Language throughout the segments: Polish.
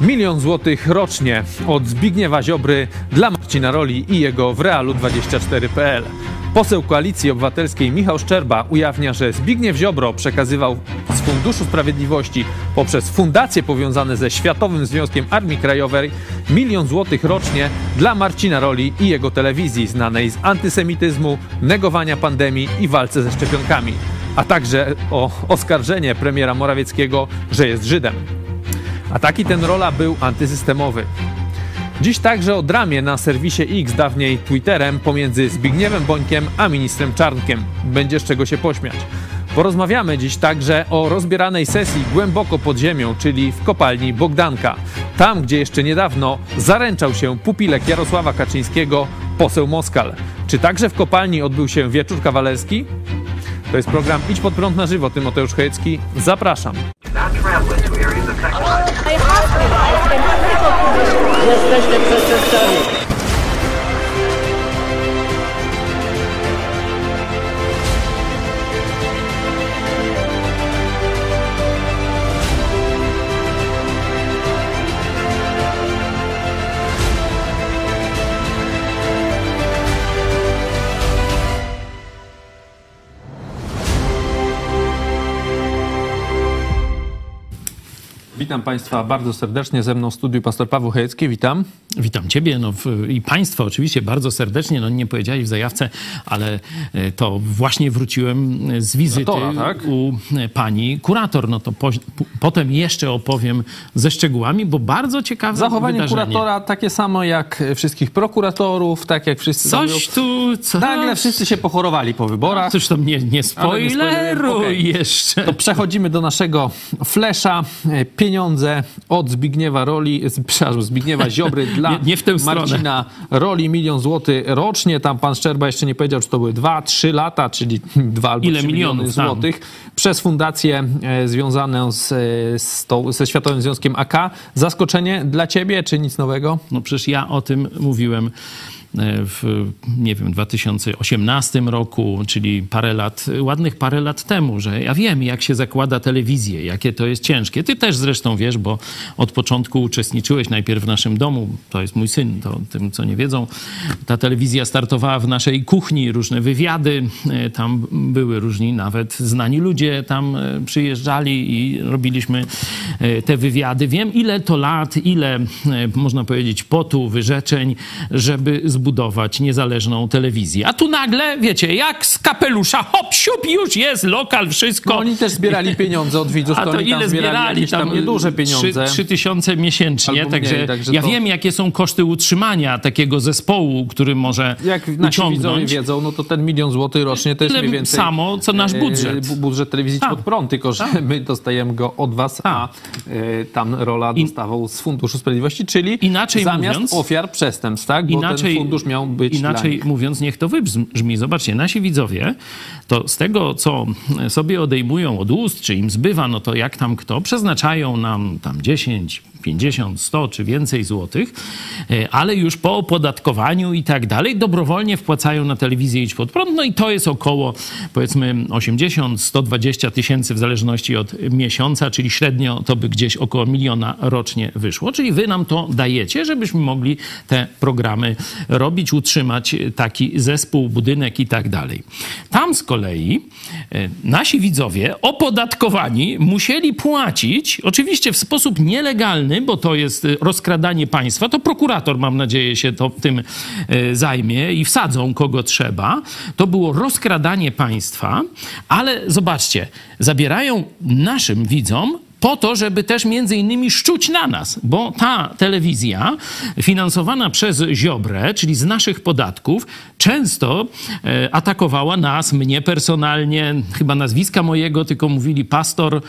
Milion złotych rocznie od Zbigniewa Ziobry dla Marcina Roli i jego w realu24.pl. Poseł Koalicji Obywatelskiej Michał Szczerba ujawnia, że Zbigniew Ziobro przekazywał z Funduszu Sprawiedliwości poprzez fundacje powiązane ze Światowym Związkiem Armii Krajowej milion złotych rocznie dla Marcina Roli i jego telewizji znanej z antysemityzmu, negowania pandemii i walce ze szczepionkami, a także o oskarżenie premiera Morawieckiego, że jest Żydem. Ataki ten rola był antysystemowy. Dziś także o dramie na serwisie X, dawniej Twitterem, pomiędzy Zbigniewem Bońkiem a ministrem Czarnkiem. Będzie z czego się pośmiać. Porozmawiamy dziś także o rozbieranej sesji głęboko pod ziemią, czyli w kopalni Bogdanka. Tam, gdzie jeszcze niedawno zaręczał się pupilek Jarosława Kaczyńskiego, poseł Moskal. Czy także w kopalni odbył się wieczór kawalerski? To jest program Idź pod prąd na żywo. Tymoteusz Chojecki. Zapraszam. Jesteście przestępcami. Witam Państwa bardzo serdecznie. Ze mną w studiu pastor Paweł Chojecki. Witam. Witam Ciebie no, i Państwa oczywiście bardzo serdecznie. No nie powiedziałeś w zajawce, ale e, to właśnie wróciłem z wizyty Kuratora, tak? u e, pani kurator. No to po, potem jeszcze opowiem ze szczegółami, bo bardzo ciekawe Zachowanie wydarzenie. kuratora takie samo jak wszystkich prokuratorów, tak jak wszyscy. Coś tu... Co? Nagle wszyscy się pochorowali po wyborach. Cóż, to mnie nie spoileruj. Okej. jeszcze. To przechodzimy do naszego flesza. E, Pieniądze od Zbigniewa Roli, przepraszam, Zbigniewa Ziobry dla Nie- nie w tę stronę. Marcina Roli. Milion złotych rocznie. Tam pan Szczerba jeszcze nie powiedział, czy to były dwa, trzy lata, czyli dwa albo Ile miliony tam? złotych. Przez fundację e, związaną z, e, z tą, ze Światowym Związkiem AK. Zaskoczenie dla ciebie, czy nic nowego? No przecież ja o tym mówiłem w, nie wiem, 2018 roku, czyli parę lat, ładnych parę lat temu, że ja wiem, jak się zakłada telewizję, jakie to jest ciężkie. Ty też zresztą wiesz, bo od początku uczestniczyłeś najpierw w naszym domu, to jest mój syn, to tym, co nie wiedzą. Ta telewizja startowała w naszej kuchni, różne wywiady, e, tam były różni, nawet znani ludzie tam e, przyjeżdżali i robiliśmy e, te wywiady. Wiem, ile to lat, ile, e, można powiedzieć, potu, wyrzeczeń, żeby zbudować niezależną telewizję. A tu nagle, wiecie, jak z kapelusza, hop, siup, już jest lokal, wszystko. No, oni też zbierali pieniądze od widzów, A to tam ile zbierali? jakieś tam nieduże pieniądze. 3, tysiące miesięcznie, Albo także, mniej, także ja to- wiem, jakie są koszty utrzymania takiego zespołu, który może Jak nasi uciągnąć. wiedzą, no to ten milion złotych rocznie to jest mniej więcej... samo, co nasz e, budżet. bu- budżet telewizji Tak. pod prąd, tylko że my dostajemy go od was, a e, tam rola dostawał z Funduszu Sprawiedliwości, czyli Inaczej zamiast mówiąc- ofiar przestępstw, tak? Bo Inaczej, fundusz miał być inaczej mówiąc, niech to wybrzmi. Zobaczcie, nasi widzowie, to z tego, co sobie odejmują od ust, czy im zbywa, no to jak tam kto, przeznaczają nam tam 10, 50, 100 czy więcej złotych, e, ale już po opodatkowaniu i tak dalej dobrowolnie wpłacają na telewizję Idź Pod Prąd, no i to jest około powiedzmy 80-120 tysięcy w zależności od miesiąca, czyli średnio to by gdzieś około miliona rocznie wyszło. Czyli wy nam to dajecie, żebyśmy mogli te programy robić, utrzymać taki zespół, budynek i tak dalej. Tam z kolei e, nasi widzowie opodatkowani musieli płacić, oczywiście w sposób nielegalny, bo to jest e, rozkradanie państwa, to prokurator, mam nadzieję, się to, tym e, zajmie i wsadzą kogo trzeba. To było rozkradanie państwa, ale zobaczcie, zabierają naszym widzom po to, żeby też między innymi szczuć na nas, bo ta telewizja finansowana przez Ziobrę, czyli z naszych podatków, często e, atakowała nas, mnie personalnie, chyba nazwiska mojego, tylko mówili pastor e,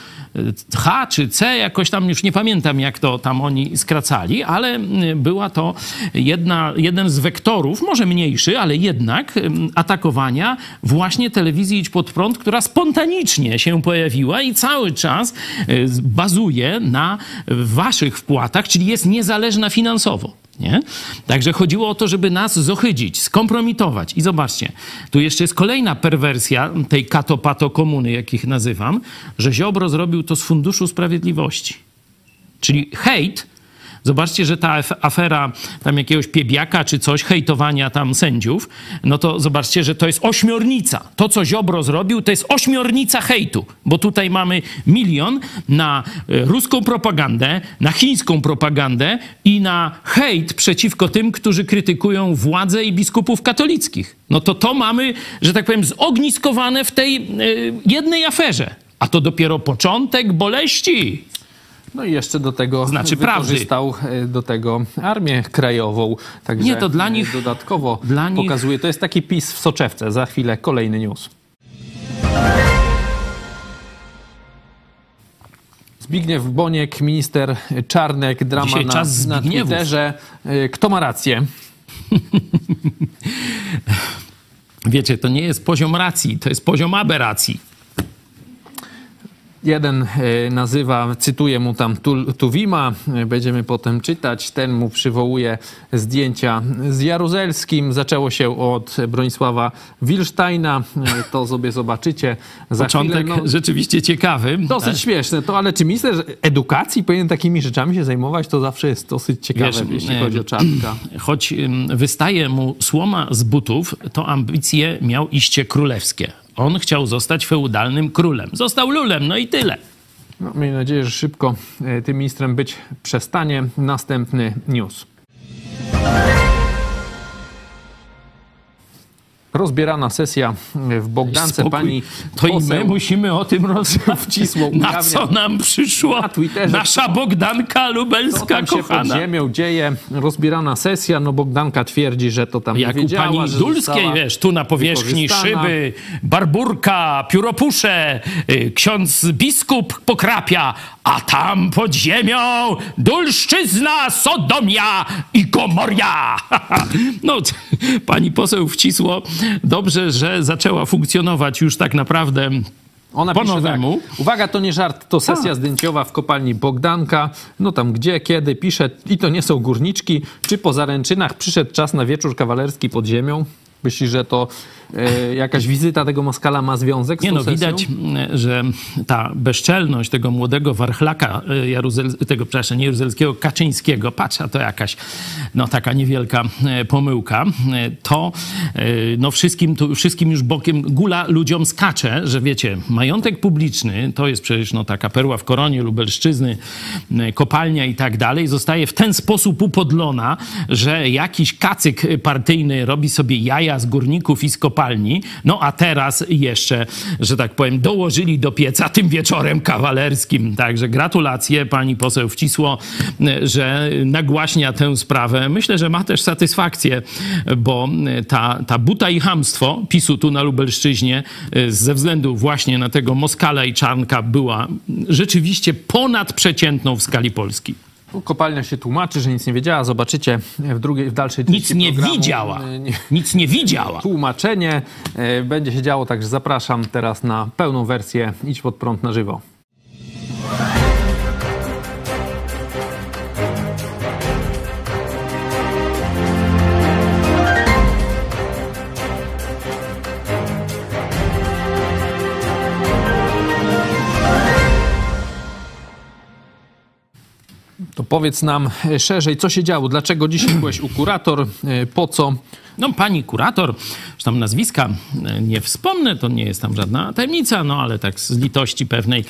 H czy C, jakoś tam już nie pamiętam, jak to tam oni skracali, ale m, była to jedna, jeden z wektorów, może mniejszy, ale jednak atakowania właśnie telewizji Idź Pod Prąd, która spontanicznie się pojawiła i cały czas e, z- bazuje na waszych wpłatach, czyli jest niezależna finansowo. Nie? Także chodziło o to, żeby nas zohydzić, skompromitować. I zobaczcie, tu jeszcze jest kolejna perwersja tej katopato komuny, jakich nazywam, że Ziobro zrobił to z Funduszu Sprawiedliwości. Czyli hejt Zobaczcie, że ta af- afera tam jakiegoś piebiaka czy coś, hejtowania tam sędziów, no to zobaczcie, że to jest ośmiornica. To, co Ziobro zrobił, to jest ośmiornica hejtu, bo tutaj mamy milion na e, ruską propagandę, na chińską propagandę i na hejt przeciwko tym, którzy krytykują władzę i biskupów katolickich. No to to mamy, że tak powiem, zogniskowane w tej e, jednej aferze. A to dopiero początek boleści. No i jeszcze do tego Znaczy prawdy. wykorzystał e, do tego Armię Krajową. Także Nie, to dla e, nich- dodatkowo dla nich- pokazuje. To jest taki pis w soczewce. Za chwilę kolejny news. Zbigniew Boniek, minister Czarnek, drama Dzisiaj na, czas na. Twitterze. E, Kto ma rację? Wiecie, to nie jest poziom racji, to jest poziom aberracji. Jeden e, nazywa, cytuję mu tam Tuwima, e, będziemy potem czytać. Ten mu przywołuje zdjęcia z Jaruzelskim. Zaczęło się od Bronisława Wilsztajna. E, To sobie zobaczycie za Początek chwilę. No, rzeczywiście ciekawy. dosyć tak? śmieszne, to ale czy minister edukacji powinien takimi rzeczami się zajmować? To zawsze jest dosyć ciekawe, Wiesz, jeśli chodzi o Czarnka. Choć wystaje mu słoma z butów, to ambicje miał iście królewskie. On chciał zostać feudalnym królem. Został lulem, no i tyle. No, miejmy nadzieję, że szybko e, tym ministrem być przestanie. Następny news. Rozbierana sesja w Bogdance Spokój. pani To i my musimy o tym rozmawiać. Na co nam przyszło? Na Twitterze. Nasza Bogdanka Co lubelska tam się pod ziemią dzieje? Rozbierana sesja, no Bogdanka twierdzi, że to tam Jak nie u pani Dulskiej, wiesz, tu na powierzchni szyby, barburka, pióropusze, y, ksiądz biskup pokrapia, a tam pod ziemią Dulszczyzna, Sodomia i Gomoria. No, pani poseł wcisło. Dobrze, że zaczęła funkcjonować już tak naprawdę Ona po pisze nowemu. Tak, Uwaga, to nie żart, to sesja zdjęciowa w kopalni Bogdanka. No tam gdzie, kiedy, pisze, i to nie są górniczki. Czy po zaręczynach przyszedł czas na wieczór kawalerski pod ziemią? Myślisz, że to e, jakaś wizyta tego Moskala ma związek z Nie no, sesją? widać, m, że ta bezczelność tego młodego warchlaka e, Jaruzel, tego, przepraszam, nie Jaruzelskiego, Kaczyńskiego, patrz, a to jakaś no, taka niewielka e, pomyłka, to no, wszystkim, tu, wszystkim już bokiem gula ludziom skacze, że wiecie, majątek publiczny to jest przecież no, taka perła w koronie Lubelszczyzny, kopalnia i tak dalej, zostaje w ten sposób upodlona, że jakiś kacyk partyjny robi sobie jaja z górników i z kopalni, no a teraz jeszcze, że tak powiem, dołożyli do pieca tym wieczorem kawalerskim. Także gratulacje pani poseł Wcisło, że nagłaśnia tę sprawę. Myślę, że ma też satysfakcję, bo ta, ta buta i hamstwo PiSu tu na Lubelszczyźnie ze względu właśnie na tego Moskala i Czarnka była rzeczywiście ponadprzeciętną w skali Polski. Kopalnia się tłumaczy, że nic nie wiedziała. Zobaczycie w drugiej, w dalszej Nic części nie programu, widziała. nie- Nic nie widziała. Tłumaczenie e, będzie się działo, także zapraszam teraz na pełną wersję Idź pod prąd na żywo. To powiedz nam e, szerzej, co się działo, dlaczego dzisiaj byłeś u kurator, e, po co? No, pani kurator, już tam nazwiska e, nie wspomnę, to nie jest tam żadna tajemnica, no ale tak z litości pewnej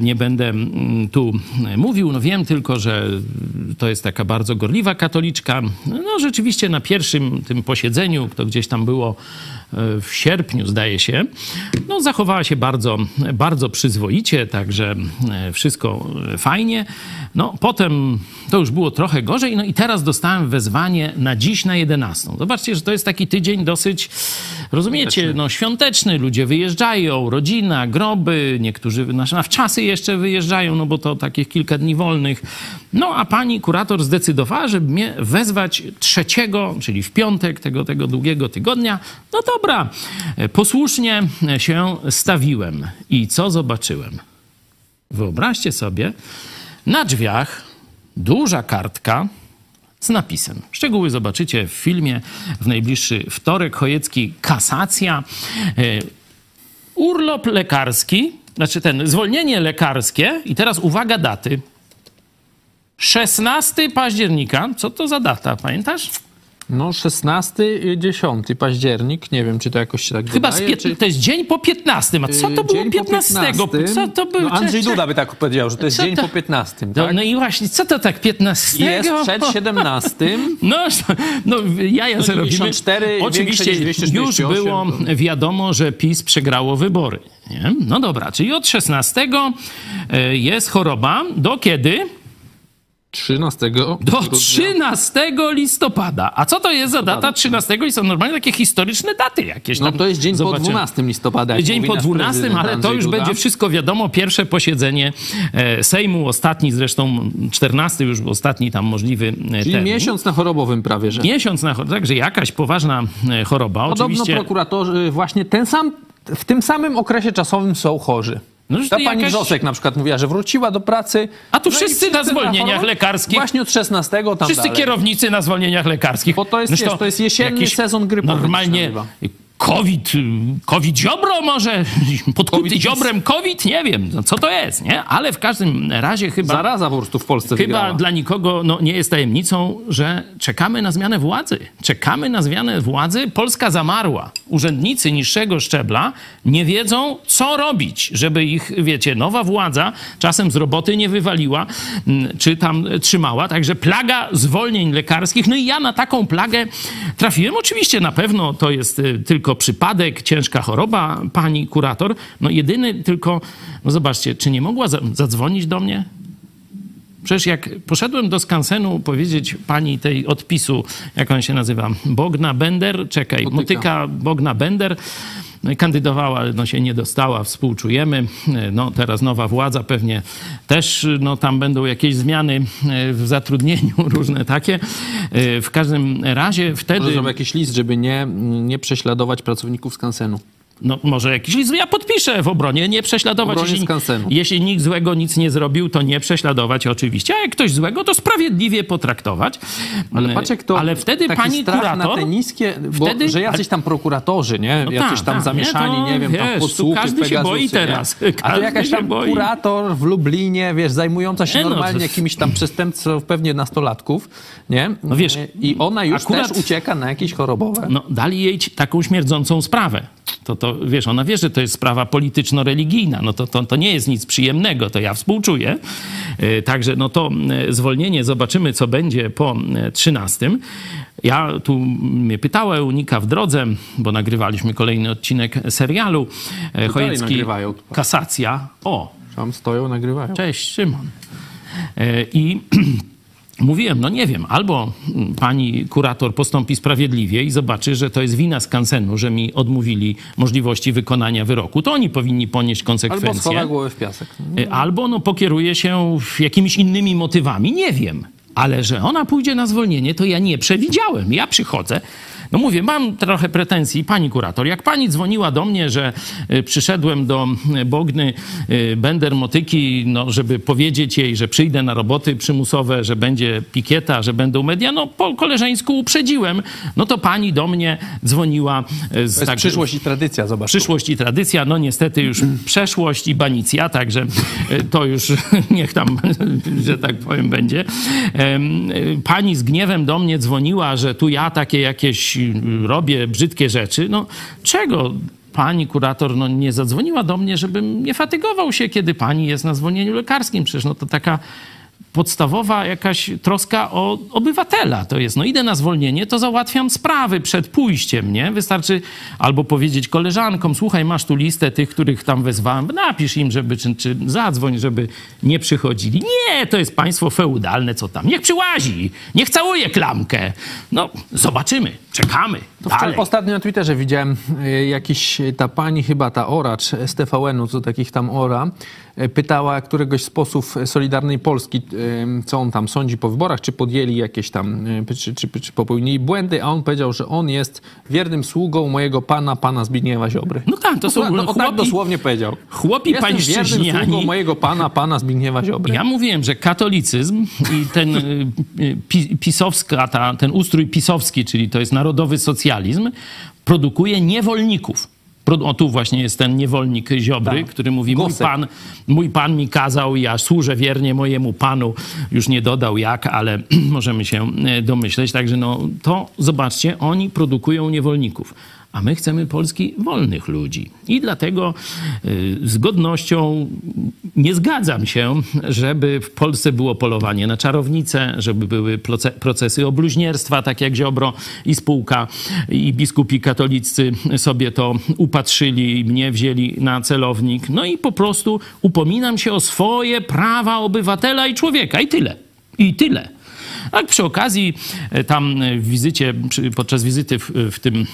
nie będę mm, tu mówił. No wiem tylko, że to jest taka bardzo gorliwa katoliczka. No rzeczywiście na pierwszym tym posiedzeniu, to gdzieś tam było w sierpniu, zdaje się, no zachowała się bardzo, bardzo przyzwoicie, także e, wszystko e, fajnie. No potem to już było trochę gorzej, no i teraz dostałem wezwanie na dziś na 11. Zobaczcie, że to jest taki tydzień dosyć, rozumiecie, no świąteczny. Ludzie wyjeżdżają, rodzina, groby, niektórzy znaczy, na wczasy jeszcze wyjeżdżają, no bo to takich kilka dni wolnych. No a pani kurator zdecydowała, żeby mnie wezwać trzeciego, czyli w piątek tego, tego długiego tygodnia. No dobra, e, posłusznie się stawiłem. I co zobaczyłem? Wyobraźcie sobie, na drzwiach duża kartka z napisem. Szczegóły zobaczycie w filmie w najbliższy wtorek. Chojecki kasacja. E, Urlop lekarski, znaczy ten zwolnienie lekarskie i teraz uwaga daty. 16 października, co to za data, pamiętasz? No 16, 10 październik, nie wiem, czy to jakoś się tak Chyba wydaje, czy... to jest dzień po 15. A co to Yy, było dzień po 15? 15? Co to było? No, Andrzej Duda by tak powiedział, że to jest Co dzień to- po 15, No, tak? no i właśnie, co to tak 15? I jest przed 17. No, no jaja sobie robimy. 94 większe Oczywiście niż 248. już było wiadomo, że PiS przegrało wybory. Nie? No dobra, czyli od 16 e, jest choroba. Do kiedy? 13. Do grudnia. 13 listopada. A co to jest za data 13? I są normalnie takie historyczne daty jakieś. No to jest dzień Zobaczymy. po 12 listopada. Dzień po nasz 12, prezydent ale to już Duda. będzie wszystko wiadomo. Pierwsze posiedzenie e, Sejmu, ostatni zresztą, 14 już ostatni tam możliwy e, Czyli termin. miesiąc na chorobowym prawie, że. Miesiąc na chorobę, także jakaś poważna e, choroba. Podobno Oczywiście, prokuratorzy właśnie ten sam, w tym samym okresie czasowym są chorzy. No, Ta to pani jakaś- Wrzosek na przykład mówiła, że wróciła do pracy. A tu no i wszyscy na zwolnieniach chorobą lekarskich. Właśnie od 16 tam wszyscy dalej. kierownicy na zwolnieniach lekarskich. Bo to jest, wiesz, to jest jesienny sezon grypowy. Normalnie. COVID, y, COVID ziobro może, podkuty COVID ziobrem COVID, nie wiem, no co to jest, nie? Ale w każdym razie chyba... Zaraza po prostu w Polsce Chyba wygrała. dla nikogo no, nie jest tajemnicą, że czekamy na zmianę władzy. Czekamy na zmianę władzy. Polska zamarła. Urzędnicy niższego szczebla nie wiedzą, co robić, żeby ich, wiecie, nowa władza czasem z roboty nie wywaliła, mm, czy tam trzymała. Także plaga zwolnień lekarskich. No i ja na taką plagę trafiłem. Oczywiście na pewno to jest y, tylko przypadek, ciężka choroba, pani kurator. No jedyny tylko, no zobaczcie, czy nie mogła za- zadzwonić do mnie? Przecież jak poszedłem do skansenu powiedzieć pani tej odpisu, jak on się nazywa, Bogna Bender, czekaj, Motyka. Motyka Bogna Bender, kandydowała, ale no się nie dostała, współczujemy. No teraz nowa władza, pewnie też no tam będą jakieś zmiany e, w zatrudnieniu, różne takie. E, W każdym razie wtedy... Zrobię jakiś list, żeby nie, nie prześladować pracowników skansenu. No może jakiś list, ja podpiszę w obronie, nie prześladować. Obronie jeśli, jeśli nikt złego nic nie zrobił, to nie prześladować oczywiście, a jak ktoś złego, to sprawiedliwie potraktować. Ale patrz jak to Ale wtedy pani kurator... na te niskie, bo, wtedy- że jacyś tam prokuratorzy, nie? No jacyś tak, tam tak, zamieszani, nie, to nie, wiem, tam wiesz, tu podsłuchy, każdy się boi teraz. A to jakaś tam boi. kurator w Lublinie, wiesz, zajmująca się no, normalnie jakimiś tam przestępców, pewnie nastolatków, nie? No wiesz, I ona już akurat- też ucieka na jakieś chorobowe. No, dali jej taką śmierdzącą sprawę. To, to wiesz, ona wie, że to jest sprawa polityczno-religijna. No to, to, to nie jest nic przyjemnego, to ja współczuję. Yy, Także no to yy, zwolnienie, zobaczymy, co będzie po yy, 13. Ja tu mnie pytała Eunika w drodze, bo nagrywaliśmy kolejny odcinek serialu yy, Chojecki nagrywają. Kasacja. O, Tam stoją, nagrywają. Cześć, Szymon. I mówiłem, no nie wiem, albo pani kurator postąpi sprawiedliwie i zobaczy, że to jest wina skansenu, że mi odmówili możliwości wykonania wyroku, to oni powinni ponieść Albo schowa konsekwencje. głowę w piasek. E, Albo no, pokieruje się jakimiś innymi motywami, nie wiem. Ale że ona pójdzie na zwolnienie, to ja nie przewidziałem. Ja przychodzę. No mówię, mam trochę pretensji, pani kurator. Jak pani dzwoniła do mnie, że y, przyszedłem do y, Bogny y, Bender Motyki, no, żeby powiedzieć jej, że przyjdę na roboty przymusowe, że będzie pikieta, że będą media, no po koleżeńsku uprzedziłem. No to pani do mnie dzwoniła z To jest tak- przyszłość i tradycja, zobacz. Przyszłość i tradycja, no niestety już przeszłość i banicja, także to już niech tam, że tak powiem, będzie. Pani z gniewem do mnie dzwoniła, że tu ja takie jakieś y, robię brzydkie rzeczy. No czego? Pani kurator no, nie zadzwoniła do mnie, żebym nie fatygował się, kiedy pani jest na zwolnieniu lekarskim. Przecież no, to taka podstawowa jakaś troska o obywatela. To jest, no idę na zwolnienie, to załatwiam sprawy przed pójściem, nie? Wystarczy albo powiedzieć koleżankom, słuchaj, masz tu listę tych, których tam wezwałem, napisz im, żeby, czy, czy zadzwoń, żeby nie przychodzili. Nie, to jest państwo feudalne, co tam. Niech przyłazi, niech całuje klamkę. No, zobaczymy, czekamy. To Dalej. ostatnio na Twitterze widziałem y, jakiś, y, ta pani chyba, ta oracz z TVN-u, co takich tam ora, pytała któregoś z posłów Solidarnej Polski, y, co on tam sądzi po wyborach, czy podjęli jakieś tam, y, czy, czy, czy popełnili błędy, a on powiedział, że on jest wiernym sługą mojego pana, pana Zbigniewa Ziobry. No tak, to są no, o tak chłopi, dosłownie powiedział. chłopi Jestem wiernym sługą pańszczyźniani. mojego pana, pana Zbigniewa Ziobry. Ja mówiłem, że katolicyzm i ten pi- pisowska, ta, ten ustrój pisowski, czyli to jest narodowy socjalizm, produkuje niewolników. O tu właśnie jest ten niewolnik Ziobry, Tak. który mówi, mój pan, mój pan mi kazał, ja służę wiernie mojemu panu. Już nie dodał jak, ale możemy się e, domyśleć. Także no to zobaczcie, oni produkują niewolników. A my chcemy Polski wolnych ludzi. I dlatego y, z godnością nie zgadzam się, żeby w Polsce było polowanie na czarownice, żeby były proce- procesy obluźnierstwa, tak jak Ziobro i spółka i biskupi katolicy sobie to upatrzyli i mnie wzięli na celownik. No i po prostu upominam się o swoje prawa obywatela i człowieka. I tyle. I tyle. Tak przy okazji e, tam e, w wizycie, podczas wizyty w, w tym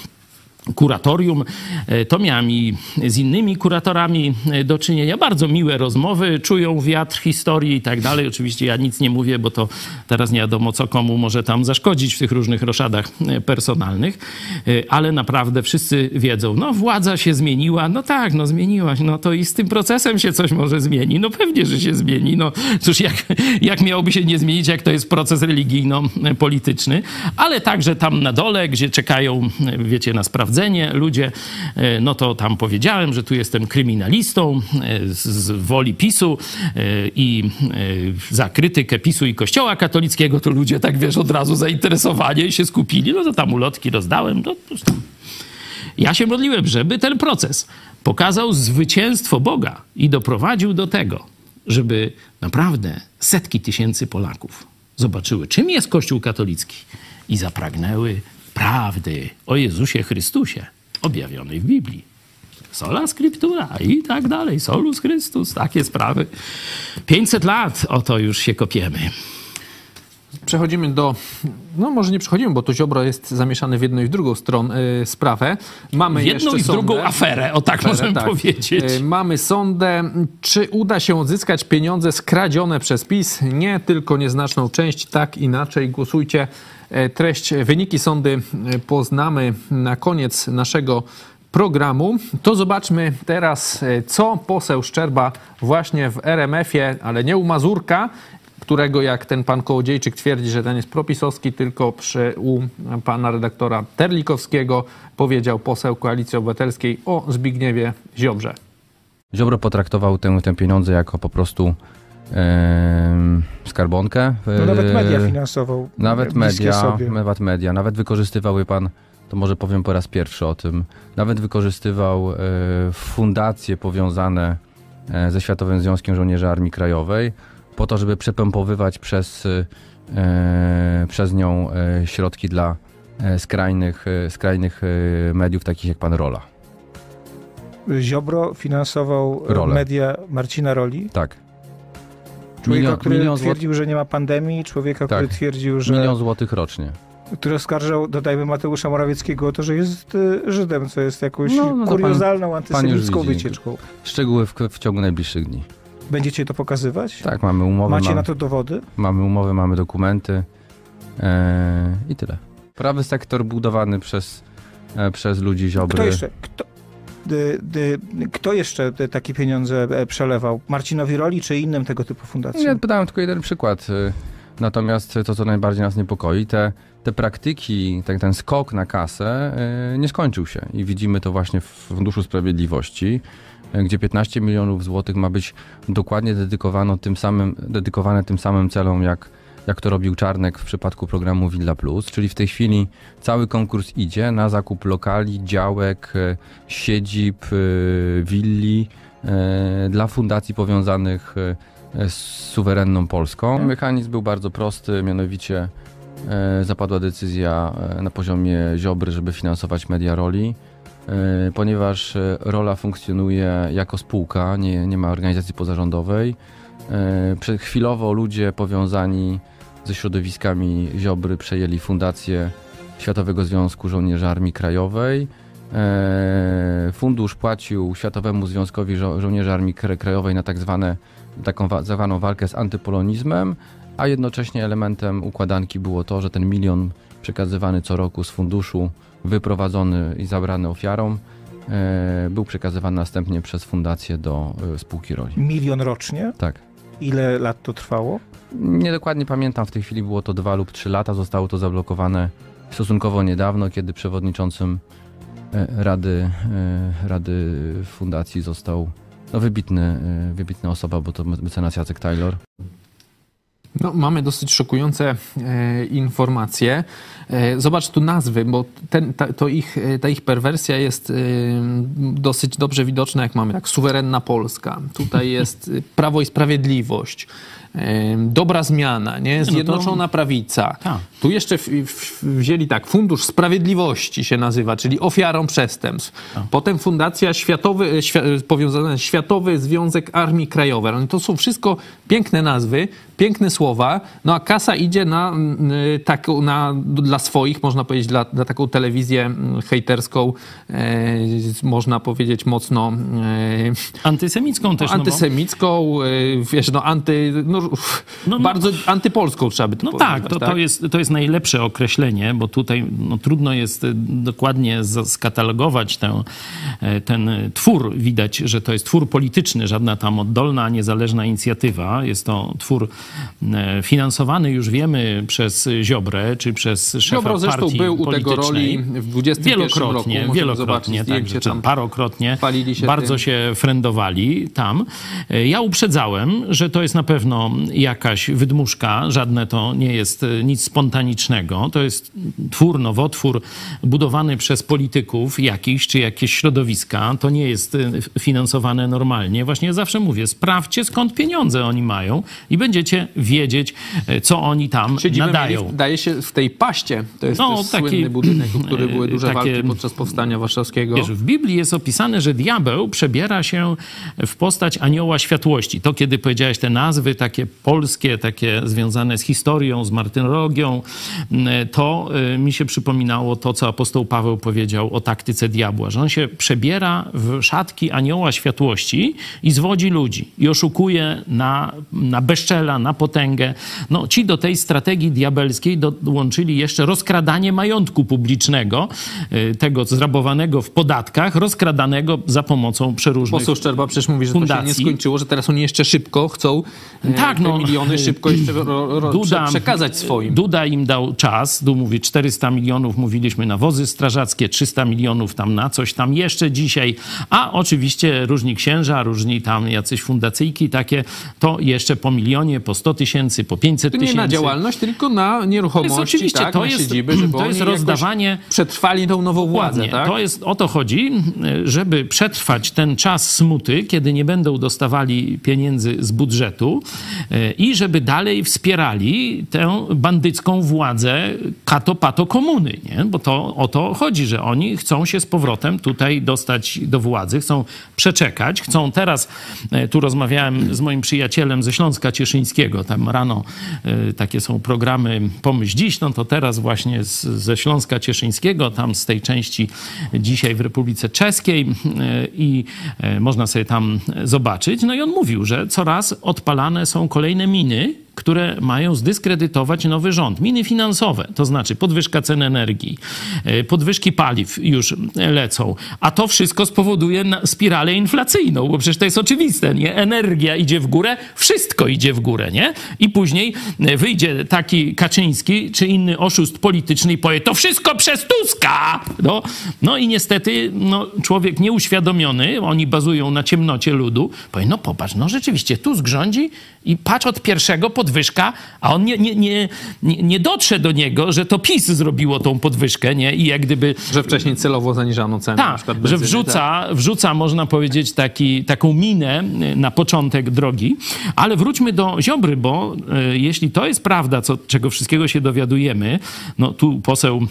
kuratorium, e, to miałem i z innymi kuratorami e, do czynienia. Bardzo miłe rozmowy, czują wiatr historii i tak dalej. Oczywiście ja nic nie mówię, bo to teraz nie wiadomo, co komu może tam zaszkodzić w tych różnych roszadach e, personalnych, ale naprawdę wszyscy wiedzą, no władza się zmieniła, no tak, no zmieniła się, no to i z tym procesem się coś może zmieni. No pewnie, że się zmieni. No cóż, jak, jak miałoby się nie zmienić, jak to jest proces religijno-polityczny, ale także tam na dole, gdzie czekają, wiecie, na sprawdzenie ludzie, e, no to tam powiedziałem, że tu jestem kryminalistą e, z, woli PiSu e, i za krytykę PiSu i Kościoła katolickiego, to ludzie tak, wiesz, od razu zainteresowani i się skupili, no to tam ulotki rozdałem, no ja się modliłem, żeby ten proces pokazał zwycięstwo Boga i doprowadził do tego, żeby naprawdę setki tysięcy Polaków zobaczyły, czym jest Kościół katolicki i zapragnęły prawdy o Jezusie Chrystusie objawionej w Biblii. Sola Scriptura i tak dalej. Solus Christus, takie sprawy. 500 lat o to już się kopiemy. Przechodzimy do. No, może nie przechodzimy, bo to Ziobro jest zamieszany w jedną i w drugą stronę y, sprawę. Mamy W jedną i w drugą sądę. aferę, o tak możemy tak. powiedzieć. Y, Mamy sądę. Czy uda się odzyskać pieniądze skradzione przez PiS? Nie, tylko nieznaczną część. Tak, inaczej. Głosujcie. E, Treść, wyniki sądy e, poznamy na koniec naszego programu. To zobaczmy teraz, e, co poseł Szczerba właśnie w RMF-ie, ale nie u Mazurka, którego jak ten pan Kołodziejczyk twierdzi, że ten jest propisowski, tylko przy, u pana redaktora Terlikowskiego powiedział poseł Koalicji Obywatelskiej o Zbigniewie Ziobrze. Ziobro potraktował tę, te pieniądze jako po prostu skarbonkę. No nawet E, media finansował. Nawet media, Sobie. nawet media, nawet wykorzystywał, wie pan, to może powiem po raz pierwszy o tym, nawet wykorzystywał e, fundacje powiązane e, ze Światowym Związkiem Żołnierzy Armii Krajowej po to, żeby przepompowywać przez, e, przez nią e, środki dla skrajnych, skrajnych mediów, takich jak pan Rola. Ziobro finansował e, Rolę. media Marcina Roli. Tak. Człowieka, Milion- który milion twierdził, że nie ma pandemii, człowieka, Tak. który twierdził, że. Milion złotych rocznie. który oskarżał, dodajmy Mateusza Morawieckiego o to, że jest e, Żydem, co jest jakąś No, no to pan- kuriozalną, antysemicką widzi. wycieczką. Szczegóły w, w ciągu najbliższych dni. Będziecie to pokazywać? Tak, mamy umowy, Macie mamy, na to dowody? mamy umowy, mamy dokumenty e, i tyle. Prawy sektor budowany przez, e, przez ludzi Ziobry. Kto jeszcze? Kto, kto jeszcze takie pieniądze e, przelewał? Marcinowi Roli czy innym tego typu fundacjom? Ja podałem tylko jeden przykład. y, Natomiast to, co najbardziej nas niepokoi, te, te praktyki, ten, ten skok na kasę y, nie skończył się. I widzimy to właśnie w Funduszu Sprawiedliwości, y, gdzie 15 milionów złotych ma być dokładnie tym samym, dedykowane tym samym celom, jak, jak to robił Czarnek w przypadku programu Villa Plus. Czyli w tej chwili cały konkurs idzie na zakup lokali, działek, y, siedzib, y, willi y, dla fundacji powiązanych z suwerenną Polską. Mechanizm był bardzo prosty, mianowicie e, zapadła decyzja e, na poziomie Ziobry, żeby finansować media roli. E, Ponieważ e, rola funkcjonuje jako spółka, nie, nie ma organizacji pozarządowej, e, chwilowo ludzie powiązani ze środowiskami Ziobry przejęli fundację Światowego Związku Żołnierzy Armii Krajowej. E, Fundusz płacił Światowemu Związkowi Żo- Żołnierzy Armii Kra- Krajowej na tak zwane, taką wa- zwaną walkę z antypolonizmem, a jednocześnie elementem układanki było to, że ten milion przekazywany co roku z funduszu, wyprowadzony i zabrany ofiarom, e, był przekazywany następnie przez fundację do e, spółki roli. Milion rocznie? Tak. Ile lat to trwało? Niedokładnie pamiętam, w tej chwili było to dwa lub trzy lata. Zostało to zablokowane stosunkowo niedawno, kiedy przewodniczącym e, rady, e, rady fundacji został no, wybitny, e, wybitna osoba, bo to mecenas Jacek Taylor. No, mamy dosyć szokujące e, informacje. E, zobacz tu nazwy, bo ten, ta, to ich, e, ta ich perwersja jest e, dosyć dobrze widoczna, jak mamy tak, suwerenna Polska. Tutaj jest Prawo i Sprawiedliwość. Dobra zmiana, nie? Zjednoczona prawica. Tak. Tu jeszcze w, w, wzięli tak, Fundusz Sprawiedliwości się nazywa, czyli ofiarą przestępstw. Potem Fundacja Światowy, świ, powiązana Światowy Związek Armii Krajowej. No To są wszystko piękne nazwy, piękne słowa, no a kasa idzie na, taką, na, dla swoich, można powiedzieć, dla, dla taką telewizję mm, hejterską, e, można powiedzieć mocno e, Antysemicką też. no bo- antysemicką, e, wiesz, no anty, no, No, no. bardzo antypolską trzeba by to No powiedzieć. tak, to, to, jest, to jest najlepsze określenie, bo tutaj no, trudno jest dokładnie skatalogować tę, ten twór. Widać, że to jest twór polityczny, żadna tam oddolna, niezależna inicjatywa. Jest to twór finansowany, już wiemy, przez Ziobrę, czy przez szefa Ziobro zresztą partii był u tego roli w 21 roku. Wielokrotnie, Możemy wielokrotnie, zobaczyć tak, tam. parokrotnie. się bardzo tym. się frendowali tam. E, Ja uprzedzałem, że to jest na pewno jakaś wydmuszka, żadne to nie jest e, nic spontanicznego. To jest twór, nowotwór budowany przez polityków jakichś, czy jakieś środowiska. To nie jest e, finansowane normalnie. Właśnie ja zawsze mówię, sprawdźcie skąd pieniądze oni mają i będziecie wiedzieć, co oni tam nadają. mieli, daje się, w tej paście. To jest No, taki, słynny budynek, o który były duże takie- walki podczas powstania warszawskiego. Wiesz, w Biblii jest opisane, że diabeł przebiera się w postać anioła światłości. To, kiedy powiedziałeś te nazwy takie polskie, takie związane z historią, z martyrologią, m, to y, mi się przypominało to, co apostoł Paweł powiedział o taktyce diabła, że on się przebiera w szatki anioła światłości i zwodzi ludzi i oszukuje na, na bezczela, na potęgę. No, ci do tej strategii diabelskiej dołączyli jeszcze rozkradanie majątku publicznego, y, tego zrabowanego w podatkach, rozkradanego za pomocą przeróżnych Poseł Szczerba przecież mówi, że to się nie fundacji. skończyło, że teraz oni jeszcze szybko chcą e, Tak, te no. miliony szybko jeszcze ro, ro, prze, przekazać swoim. Duda im dał czas, tu mówi 400 milionów, mówiliśmy na wozy strażackie, 300 milionów tam na coś tam jeszcze dzisiaj, a oczywiście różni księża, różni tam jacyś fundacyjki takie, to jeszcze po milionie, po 100 tysięcy, po 500 To nie tysięcy. na działalność, tylko na nieruchomości, jest oczywiście, tak, to na jest- siedziby, żeby to jest rozdawanie- przetrwali tą nową władzę, tak? To jest, o to chodzi, żeby przetrwać ten czas smuty, kiedy nie będą dostawali pieniędzy z budżetu e, i żeby dalej wspierali tę bandycką władzę kato-pato komuny, nie? Bo to o to chodzi, że oni chcą się z powrotem tutaj dostać do władzy, chcą przeczekać, chcą teraz, e, tu rozmawiałem z moim przyjacielem ze Śląska Cieszyńskiego, tam rano e, takie są programy Pomyśl Dziś, no to teraz właśnie z, ze Śląska Cieszyńskiego, tam z tej części dzisiaj w Republice Czeskiej e, i e, można sobie tam zobaczyć. No i on mówił, że coraz odpalane są kolejne miny, które mają zdyskredytować nowy rząd. Miny finansowe, to znaczy podwyżka cen energii, e, podwyżki paliw już lecą, a to wszystko spowoduje spiralę inflacyjną, bo przecież to jest oczywiste, nie? Energia idzie w górę, wszystko idzie w górę, nie? I później e, wyjdzie taki Kaczyński czy inny oszust polityczny i powie, to wszystko przez Tuska! No, no i niestety no, człowiek nieuświadomiony, oni bazują na ciemnocie ludu, powie, no popatrz, no rzeczywiście Tusk rządzi i patrz od pierwszego podwyżka, a on nie, nie, nie, nie, dotrze do niego, że to PiS zrobiło tą podwyżkę, nie? I jak gdyby Że wcześniej celowo zaniżano ceny. na tak, że benzyny, tak. wrzuca, wrzuca, można powiedzieć, taki, taką minę na początek drogi. Ale wróćmy do Ziobry, bo y, jeśli to jest prawda, co, czego wszystkiego się dowiadujemy, no tu poseł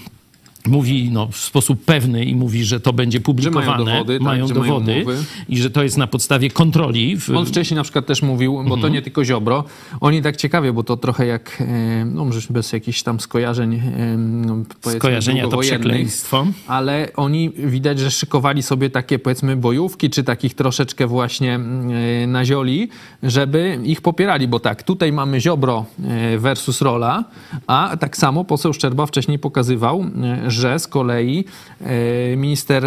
mówi no, w sposób pewny i mówi, że to będzie publikowane, dowody, tak, mają że mają dowody umowy. i że to jest na podstawie kontroli. W, On wcześniej na przykład też mówił, bo Mhm. to nie tylko Ziobro, oni tak ciekawie, bo to trochę jak, e, no może bez jakichś tam skojarzeń, e, no, Skojarzenia to przekleństwo. ale oni widać, że szykowali sobie takie powiedzmy bojówki, czy takich troszeczkę właśnie e, na zioli, żeby ich popierali, bo tak, tutaj mamy Ziobro versus Rola, a tak samo poseł Szczerba wcześniej pokazywał, że z kolei e, minister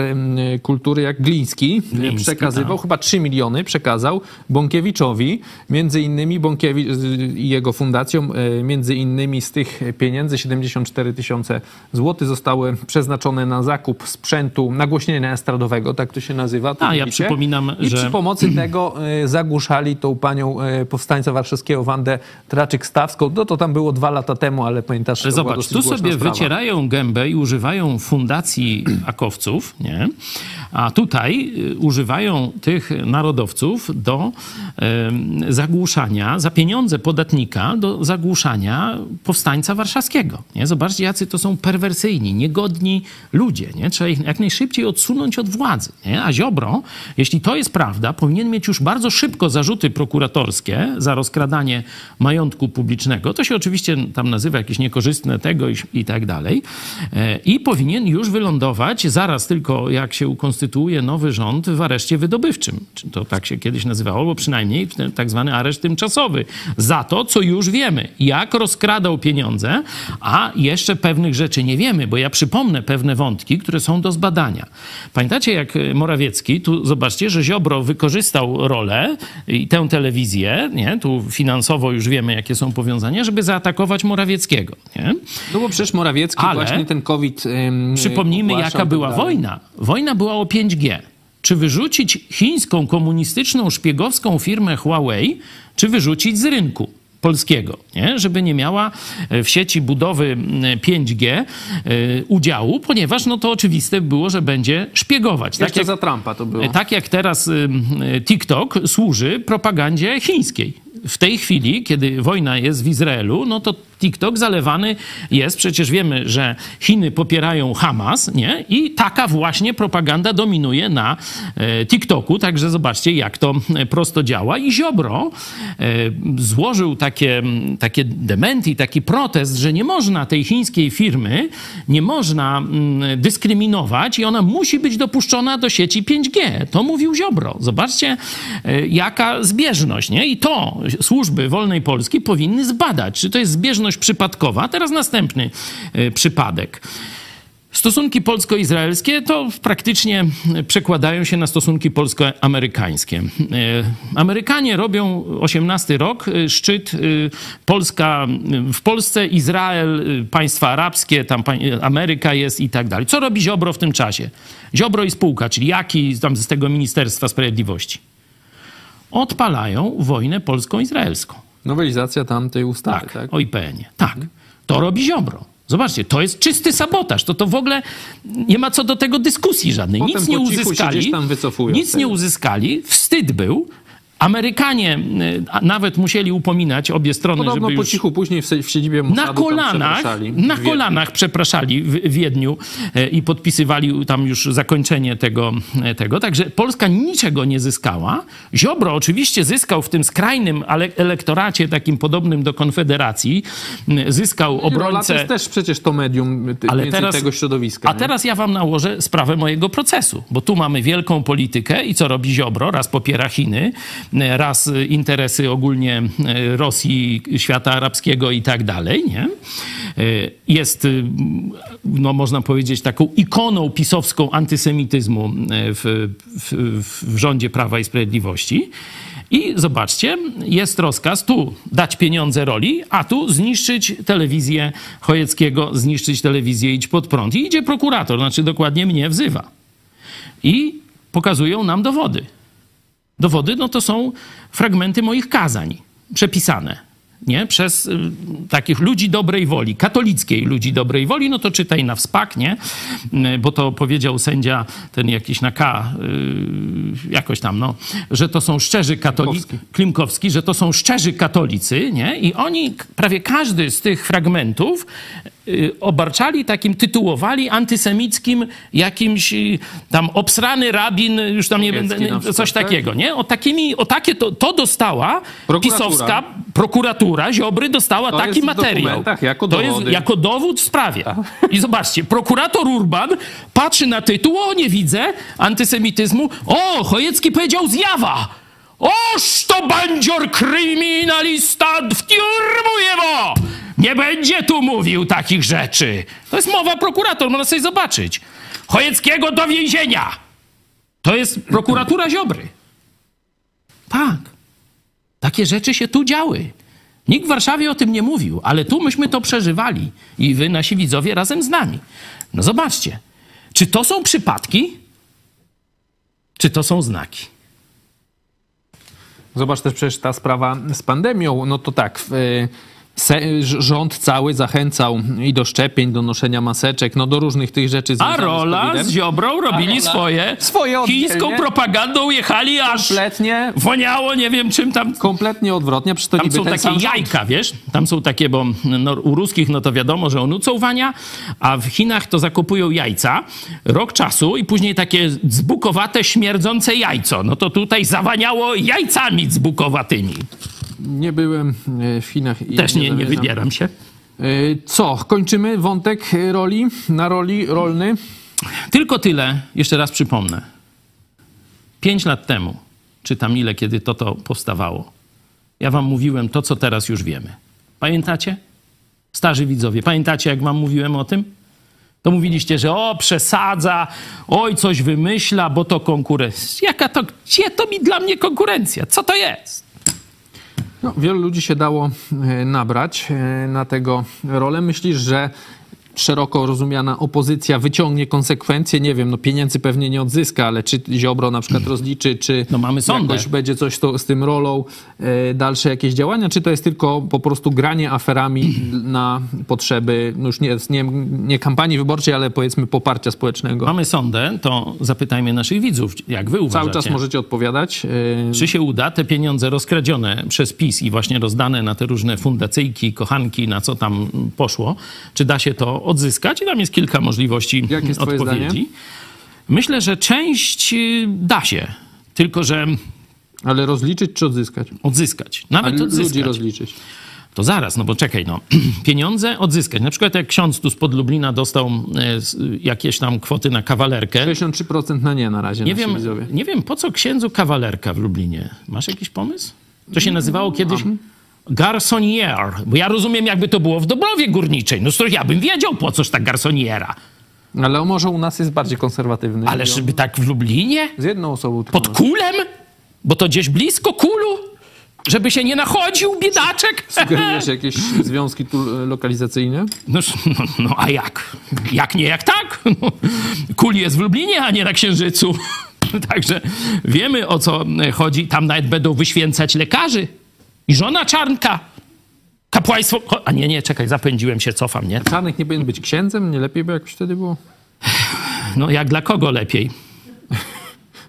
kultury jak Gliński, e, Gliński, przekazywał, tak. chyba 3 miliony przekazał Bąkiewiczowi, między innymi Bąkiewicz i jego fundacją, e, między innymi z tych pieniędzy 74 tysiące złotych zostały przeznaczone na zakup sprzętu nagłośnienia estradowego, tak to się nazywa. tu A, ja przypominam, I że- przy pomocy tego zagłuszali tą panią powstańca warszawskiego Wandę Traczyk-Stawską. No to tam było dwa lata temu, ale pamiętasz, to była zobacz, tu sobie sprawa. wycierają gębę i używają fundacji akowców, nie? a tutaj y, używają tych narodowców do zagłuszania, za pieniądze podatnika, do zagłuszania powstańca warszawskiego. Nie? Zobaczcie, jacy to są perwersyjni, niegodni ludzie. Nie? Trzeba ich jak najszybciej odsunąć od władzy. Nie? A Ziobro, jeśli to jest prawda, powinien mieć już bardzo szybko zarzuty prokuratorskie za rozkradanie majątku publicznego. To się oczywiście tam nazywa jakieś niekorzystne tego i, i tak dalej. I powinien już wylądować zaraz tylko jak się ukonstytuuje nowy rząd w areszcie wydobywczym. Czy To tak się kiedyś nazywało, albo przynajmniej tak zwany areszt tymczasowy. Za to, co już wiemy. Jak rozkradał pieniądze, a jeszcze pewnych rzeczy nie wiemy, bo ja przypomnę pewne wątki, które są do zbadania. Pamiętacie, jak Morawiecki, tu zobaczcie, że Ziobro wykorzystał rolę i tę telewizję, nie? tu finansowo już wiemy, jakie są powiązania, żeby zaatakować Morawieckiego. Nie? No bo przecież Morawiecki Ale- właśnie ten COVID Przypomnijmy, jaka tak była dalej. wojna. Wojna była o 5G. Czy wyrzucić chińską, komunistyczną, szpiegowską firmę Huawei, czy wyrzucić z rynku? polskiego, nie? żeby nie miała e, w sieci budowy m, 5G e, udziału, ponieważ no to oczywiste było, że będzie szpiegować. Jeszcze jak, za Trumpa to było. E, Tak jak teraz y, TikTok służy propagandzie chińskiej. W tej chwili, kiedy wojna jest w Izraelu, no to TikTok zalewany jest. Przecież wiemy, że Chiny popierają Hamas, nie? I taka właśnie propaganda dominuje na e, TikToku. Także zobaczcie, jak to e, prosto działa. I Ziobro e, złożył takie, takie dementi, taki protest, że nie można tej chińskiej firmy, nie można dyskryminować i ona musi być dopuszczona do sieci 5G. To mówił Ziobro. Zobaczcie, jaka zbieżność, nie? I to służby Wolnej Polski powinny zbadać, czy to jest zbieżność przypadkowa. Teraz następny e, przypadek. Stosunki polsko-izraelskie to praktycznie przekładają się na stosunki polsko-amerykańskie. E, Amerykanie robią 18 rok, e, szczyt Polska w Polsce, Izrael, państwa arabskie, tam Ameryka jest i tak dalej. Co robi Ziobro w tym czasie? Ziobro i spółka, czyli jaki tam z tego Ministerstwa Sprawiedliwości? Odpalają wojnę polsko-izraelską. Nowelizacja tamtej ustawy, Tak, tak? o IPN-ie. Tak. To robi Ziobro. Zobaczcie, to jest czysty sabotaż. To, to w ogóle nie ma co do tego dyskusji żadnej. Potem Nic nie uzyskali. Nic nie uzyskali. Wstyd był. Amerykanie y, nawet musieli upominać obie strony, Podobno żeby po już cichu później w, w siedzibie Mossadu na kolanach, przepraszali. na kolanach przepraszali w Wiedniu e, i podpisywali tam już zakończenie tego, e, tego. Także Polska niczego nie zyskała. Ziobro oczywiście zyskał w tym skrajnym elektoracie takim podobnym do Konfederacji. Zyskał to obrońcę... jest też przecież to medium Ale teraz- tego środowiska. A nie? teraz ja wam nałożę sprawę mojego procesu, bo tu mamy wielką politykę i co robi Ziobro? Raz popiera Chiny, raz y, interesy ogólnie y, Rosji, świata arabskiego i tak dalej, nie? Jest, no można powiedzieć, taką ikoną pisowską antysemityzmu w, w, w rządzie Prawa i Sprawiedliwości. I zobaczcie, jest rozkaz tu dać pieniądze roli, a tu zniszczyć telewizję Chojeckiego, zniszczyć telewizję Idź Pod Prąd. I idzie prokurator, znaczy dokładnie mnie wzywa. I pokazują nam dowody. Dowody no to są fragmenty moich kazań przepisane. Nie? Przez y, takich ludzi dobrej woli, katolickiej ludzi dobrej woli, no to czytaj na wspak, nie? Y, Bo to powiedział sędzia, ten jakiś na K, y, jakoś tam, no, że to są szczerzy katolicy, Klimkowski. Klimkowski, że to są szczerzy katolicy, nie? I oni, prawie każdy z tych fragmentów obarczali takim, tytułowali antysemickim jakimś y, tam obsrany rabin, już tam nie będę, coś tak? takiego, nie? O takimi, o takie to, to dostała Prokuratura. pisowska prokuratura, Ziobry dostała To taki materiał. jako to jest jako dowód w sprawie. I zobaczcie, prokurator Urban patrzy na tytuł, o nie widzę antysemityzmu, o, Chojecki powiedział zjawa. Oż to bandzior kryminalista w tiurmu jego! Nie będzie tu mówił takich rzeczy. To jest mowa prokurator, można sobie zobaczyć. Chojeckiego do więzienia. To jest prokuratura Ziobry. Tak. Takie rzeczy się tu działy. Nikt w Warszawie o tym nie mówił, ale tu myśmy to przeżywali i wy, nasi widzowie, razem z nami. No zobaczcie, czy to są przypadki, czy to są znaki? Zobacz też przecież ta sprawa z pandemią, no to tak, w, y, rząd cały zachęcał i do szczepień, do noszenia maseczek, no do różnych tych rzeczy A z Rola COVID-em. z Ziobrą robili Rola swoje. swoje Chińską oddzielnie. propagandą jechali aż Kompletnie, woniało, nie wiem czym tam kompletnie odwrotnie, przecież to Tam są takie rząd. jajka, wiesz? Tam są takie, bo no, u ruskich no to wiadomo, że onucą wania, a w Chinach to zakupują jajca rok czasu i później takie zbukowate, śmierdzące jajco. No to tutaj zawaniało jajcami zbukowatymi. Nie byłem y, w Chinach i Też nie, nie zamierzam. wybieram się. Y, Co, kończymy wątek y, roli, na roli rolny? Tylko tyle, jeszcze raz przypomnę. Pięć lat temu, czy tam ile, kiedy to to powstawało, ja wam mówiłem to, co teraz już wiemy. Pamiętacie? Starzy widzowie, pamiętacie, jak wam mówiłem o tym? To mówiliście, że o, przesadza, oj, coś wymyśla, bo to konkurencja. Jaka to, gdzie to mi dla mnie konkurencja? Co to jest? No, wielu ludzi się dało e, nabrać e, na tego rolę. Myślisz, że szeroko rozumiana opozycja wyciągnie konsekwencje? Nie wiem, no pieniędzy pewnie nie odzyska, ale czy Ziobro na przykład rozliczy, czy No mamy sądę. jakoś będzie coś to, z tym rolą, e, dalsze jakieś działania, czy to jest tylko po prostu granie aferami na potrzeby, no już nie, nie, nie kampanii wyborczej, ale powiedzmy poparcia społecznego? Mamy sądę, to zapytajmy naszych widzów, jak wy uważacie. Cały czas możecie odpowiadać. e, Czy się uda te pieniądze rozkradzione przez PiS i właśnie rozdane na te różne fundacyjki, kochanki, na co tam poszło, czy da się to odzyskać? I tam jest kilka możliwości jest odpowiedzi. zdanie? Myślę, że część y, da się, tylko że Ale rozliczyć czy odzyskać? odzyskać. Nawet ludzi odzyskać. rozliczyć. To zaraz, no bo czekaj, no. Pieniądze odzyskać. Na przykład jak ksiądz tu spod Lublina dostał e, jakieś tam kwoty na kawalerkę. 63% na nie na razie Nie wiem, widzowie. nie wiem, po co księdzu kawalerka w Lublinie. Masz jakiś pomysł? To się nazywało kiedyś garsonier, bo ja rozumiem, jakby to było w Dobrowie Górniczej. No to ja bym wiedział, po coż ta garsoniera. Ale może u nas jest bardziej konserwatywny. Ale żeby tak w Lublinie? Z jedną osobą tylko. Pod kulem? Bo to gdzieś blisko kulu? Żeby się nie nachodził, biedaczek? Sugerujesz jakieś związki tu lokalizacyjne? No, no, no a jak? Jak nie, jak tak? No, Kul jest w Lublinie, a nie na Księżycu. Także wiemy o co chodzi. Tam nawet będą wyświęcać lekarzy. I żona Czarnka. Kapłaństwo... A nie, nie, czekaj, zapędziłem się, cofam, nie? Czarnek nie powinien być księdzem? Nie lepiej by jakoś wtedy było? No jak dla kogo lepiej?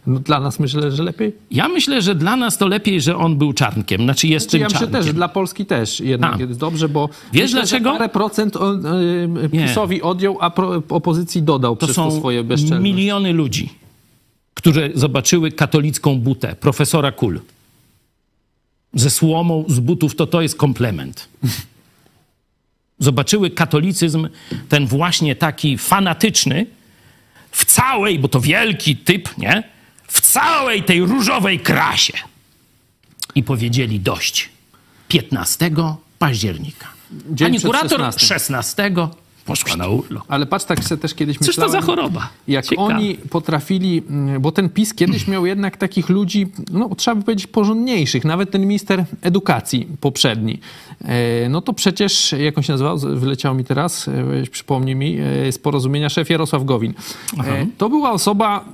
No dla nas myślę, że lepiej. Ja myślę, że dla nas to lepiej, że on był Czarnkiem. Znaczy jest Czy tym ja myślę Czarnkiem. też, że dla Polski też jednak A. jest dobrze, bo Wiesz myślę, dlaczego? Parę procent on, y, Nie. PiSowi odjął, a pro, opozycji dodał To przez są to swoje bezczelność. miliony ludzi, które zobaczyły katolicką butę profesora Kul. Ze słomą z butów, to to jest komplement. Zobaczyły katolicyzm, ten właśnie taki fanatyczny, w całej, bo to wielki typ, nie? W całej tej różowej krasie. I powiedzieli dość. 15 października. Dzień Pani kurator 16. 16 poszła na urlop. Ale patrz, tak sobie też kiedyś Cóż to myślałem... za choroba? Jak Ciekawe. oni potrafili, mm, bo ten PiS kiedyś miał jednak takich ludzi, no trzeba by powiedzieć, porządniejszych. Nawet ten minister edukacji poprzedni. E, No to przecież, jak on się nazywał, wyleciało mi teraz, e, przypomnij mi, e, z porozumienia szef Jarosław Gowin. E, To była osoba,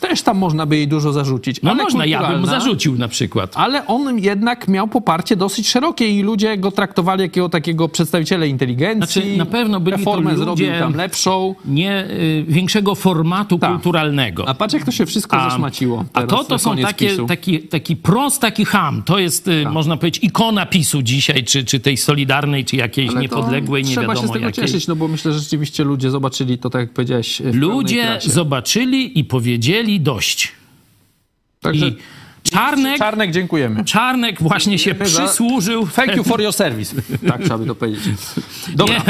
też tam można by jej dużo zarzucić. No ale można, ja bym mu zarzucił na przykład. Ale on jednak miał poparcie dosyć szerokie i ludzie go traktowali jako takiego przedstawiciela inteligencji. Znaczy, na pewno byli to Reformę ludzie- zrobił tam lepszą. Nie y, większego formatu Tak. kulturalnego. A patrz, jak to się wszystko A- zaszmaciło. A to to są takie, PiSu. taki, taki prost, taki ham. To jest, y, można powiedzieć, ikona PiSu dzisiaj, czy, czy tej Solidarnej, czy jakiejś Ale to niepodległej, nie Trzeba wiadomo się z tego jakiej. cieszyć, no bo myślę, że rzeczywiście ludzie zobaczyli to, tak jak powiedziałeś. Ludzie zobaczyli i powiedzieli dość. Także I Czarnek, Czarnek, dziękujemy. Czarnek właśnie się przysłużył. Thank you for your service. Tak trzeba by to powiedzieć. Dobra. Nie,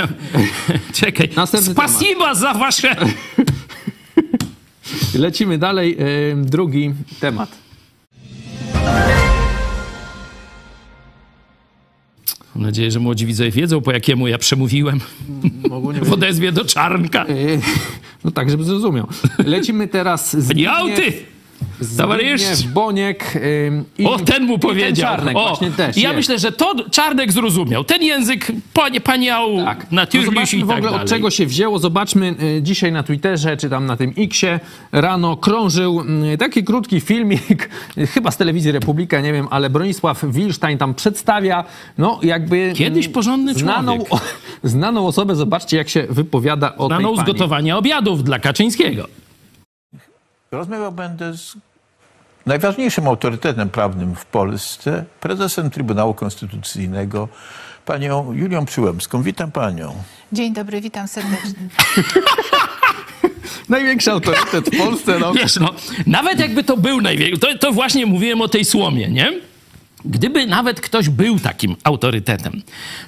czekaj. Następny Spasiba za wasze... Lecimy dalej. Drugi temat. Mam nadzieję, że młodzi widzowie wiedzą, po jakiemu ja przemówiłem Mogą nie w odezwie do Czarnka. No tak, żeby zrozumiał. Lecimy teraz z Nie auty! Towarzysz! Boniek yy, i, O, ten mu powiedział. Ten Czarnek o, właśnie też ja myślę, że to Czarnek zrozumiał. Ten język panie, paniał Tak. na No zobaczmy i w tak ogóle dalej. od czego się wzięło. Zobaczmy y, dzisiaj na Twitterze, czy tam na tym Xie rano krążył y, taki krótki filmik, y, chyba z telewizji Republika, nie wiem, ale Bronisław Wilstein tam przedstawia, no jakby... Kiedyś y, porządny znaną, znaną osobę, zobaczcie jak się wypowiada o Znaną tej z pani. gotowania obiadów dla Kaczyńskiego. Rozmawiał będę z najważniejszym autorytetem prawnym w Polsce, prezesem Trybunału Konstytucyjnego, panią Julią Przyłębską. Witam panią. Dzień dobry, witam serdecznie. Największy autorytet w Polsce, no. Wiesz, no, nawet jakby to był największy, to, to właśnie mówiłem o tej słomie, nie? Gdyby nawet ktoś był takim autorytetem,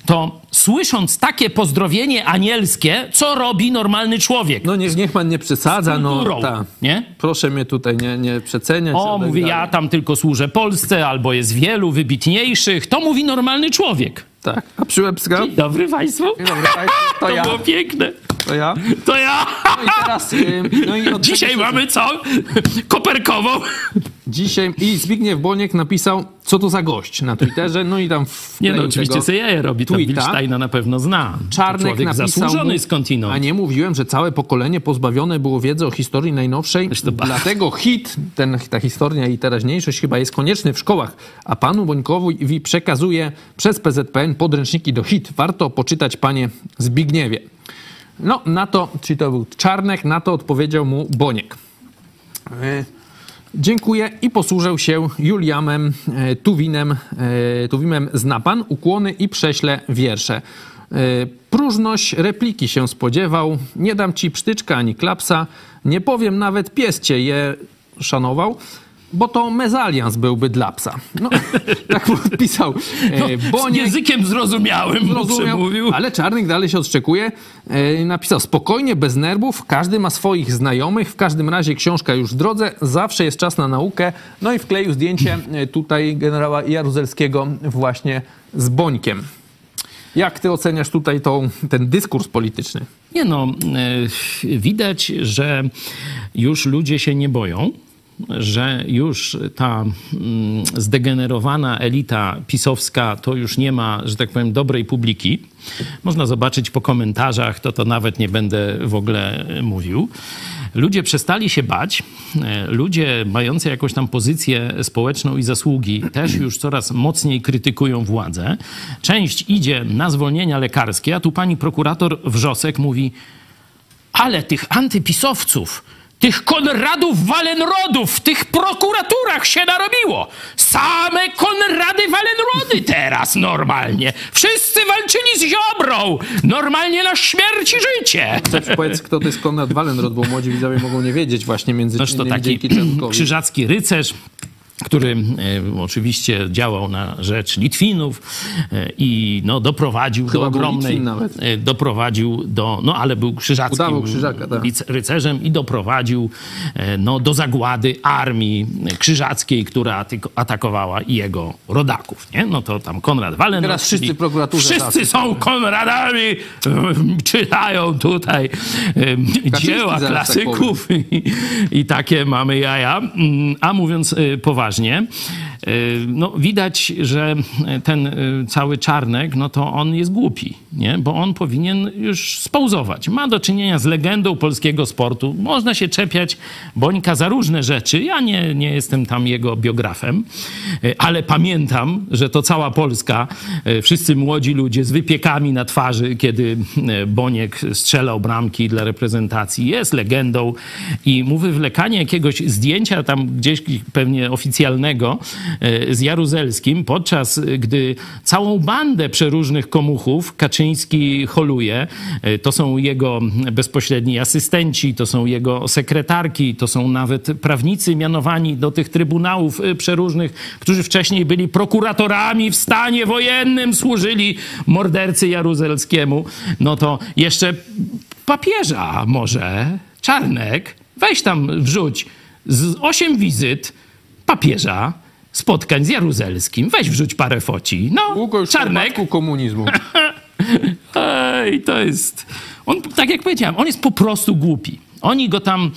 to słysząc takie pozdrowienie anielskie, co robi normalny człowiek? No niech, niech pan nie przesadza, no ta. nie? Proszę mnie tutaj nie, nie przeceniać. O, mówi, ja tam tylko służę Polsce, albo jest wielu wybitniejszych. To mówi normalny człowiek. Tak, a Przyłębska? Dzień dobry Państwu. Dzień dobry państwu, to To ja, było piękne. to ja. To ja. No i teraz... y, No i Dzisiaj mamy co? Koperkową. Dzisiaj i Zbigniew Boniek napisał, co to za gość na Twitterze, no i tam Nie no, oczywiście sobie jaje robi. Tam. Wilsteina na pewno zna. Czarnek Człowiek napisał zasłużony mu, skądinąd. A nie mówiłem, że całe pokolenie pozbawione było wiedzy o historii najnowszej. Dlatego hit, ten, ta historia i teraźniejszość chyba jest konieczny w szkołach. A panu Bońkowi przekazuje przez PZPN podręczniki do hit. Warto poczytać, panie Zbigniewie. No, na to, czyli to był Czarnek, na to odpowiedział mu Boniek. E, Dziękuję i posłużę się Juliamem e, Tuwinem, e, Tuwimem zna pan, ukłony i prześlę wiersze. Próżność repliki się spodziewał, nie dam ci psztyczka ani klapsa, nie powiem nawet pies cię je szanował, bo to mezalians byłby dla psa. No, tak podpisał e, Z Boniek. językiem zrozumiałym Zrozumiał, przemówił. ale Czarnek dalej się odszczekuje. E, napisał spokojnie, bez nerwów, każdy ma swoich znajomych, w każdym razie książka już w drodze, zawsze jest czas na naukę. No i wkleił zdjęcie e, tutaj generała Jaruzelskiego właśnie z Bońkiem. Jak ty oceniasz tutaj tą, ten dyskurs polityczny? Nie no, e, widać, że już ludzie się nie boją, że już ta mm, zdegenerowana elita pisowska to już nie ma, że tak powiem, dobrej publiki. Można zobaczyć po komentarzach, to to nawet nie będę w ogóle mówił. Ludzie przestali się bać. E, Ludzie mający jakąś tam pozycję społeczną i zasługi też już coraz mocniej krytykują władzę. Część idzie na zwolnienia lekarskie, a tu pani prokurator Wrzosek mówi: ale tych antypisowców, tych Konradów Walenrodów w tych prokuraturach się narobiło. Same Konrady Walenrody teraz normalnie. Wszyscy walczyli z Ziobrą. Normalnie na śmierć i życie. Chcesz powiedz, kto to jest Konrad Wallenrod, bo młodzi widzowie mogą nie wiedzieć właśnie między Noż to taki krzyżacki rycerz, który e, oczywiście działał na rzecz Litwinów e, i no, doprowadził Chyba do ogromnej... E, Doprowadził do... No ale był krzyżackim Udawał krzyżaka, tak. ryc- rycerzem i doprowadził no, do zagłady armii krzyżackiej, która atakowała jego rodaków. Nie? No to tam Konrad Wallenrod. Teraz wszyscy prokuraturze Wszyscy są Konradami, czytają tutaj e, dzieła tak klasyków i, i takie mamy jaja. Mm, A mówiąc y, poważnie, no widać, że ten y, cały Czarnek, no to on jest głupi, nie? Bo on powinien już spauzować. Ma do czynienia z legendą polskiego sportu. Można się czepiać Bońka za różne rzeczy. Ja nie, nie jestem tam jego biografem, y, ale pamiętam, że to cała Polska, wszyscy młodzi ludzie z wypiekami na twarzy, kiedy Boniek strzelał bramki dla reprezentacji, jest legendą i mu wywlekanie jakiegoś zdjęcia tam gdzieś pewnie oficjalnego e, z Jaruzelskim, podczas e, gdy całą bandę przeróżnych komuchów Kaczyński holuje. E, To są jego bezpośredni asystenci, to są jego sekretarki, to są nawet prawnicy mianowani do tych trybunałów e, przeróżnych, którzy wcześniej byli prokuratorami w stanie wojennym, służyli mordercy Jaruzelskiemu. No to jeszcze papieża może, Czarnek, weź tam wrzuć z osiem wizyt papieża spotkań z Jaruzelskim. Weź wrzuć parę foci. No, Długo już Czarnek. komunizmu. Ej, to jest. On, tak jak powiedziałem, on jest po prostu głupi. Oni go tam,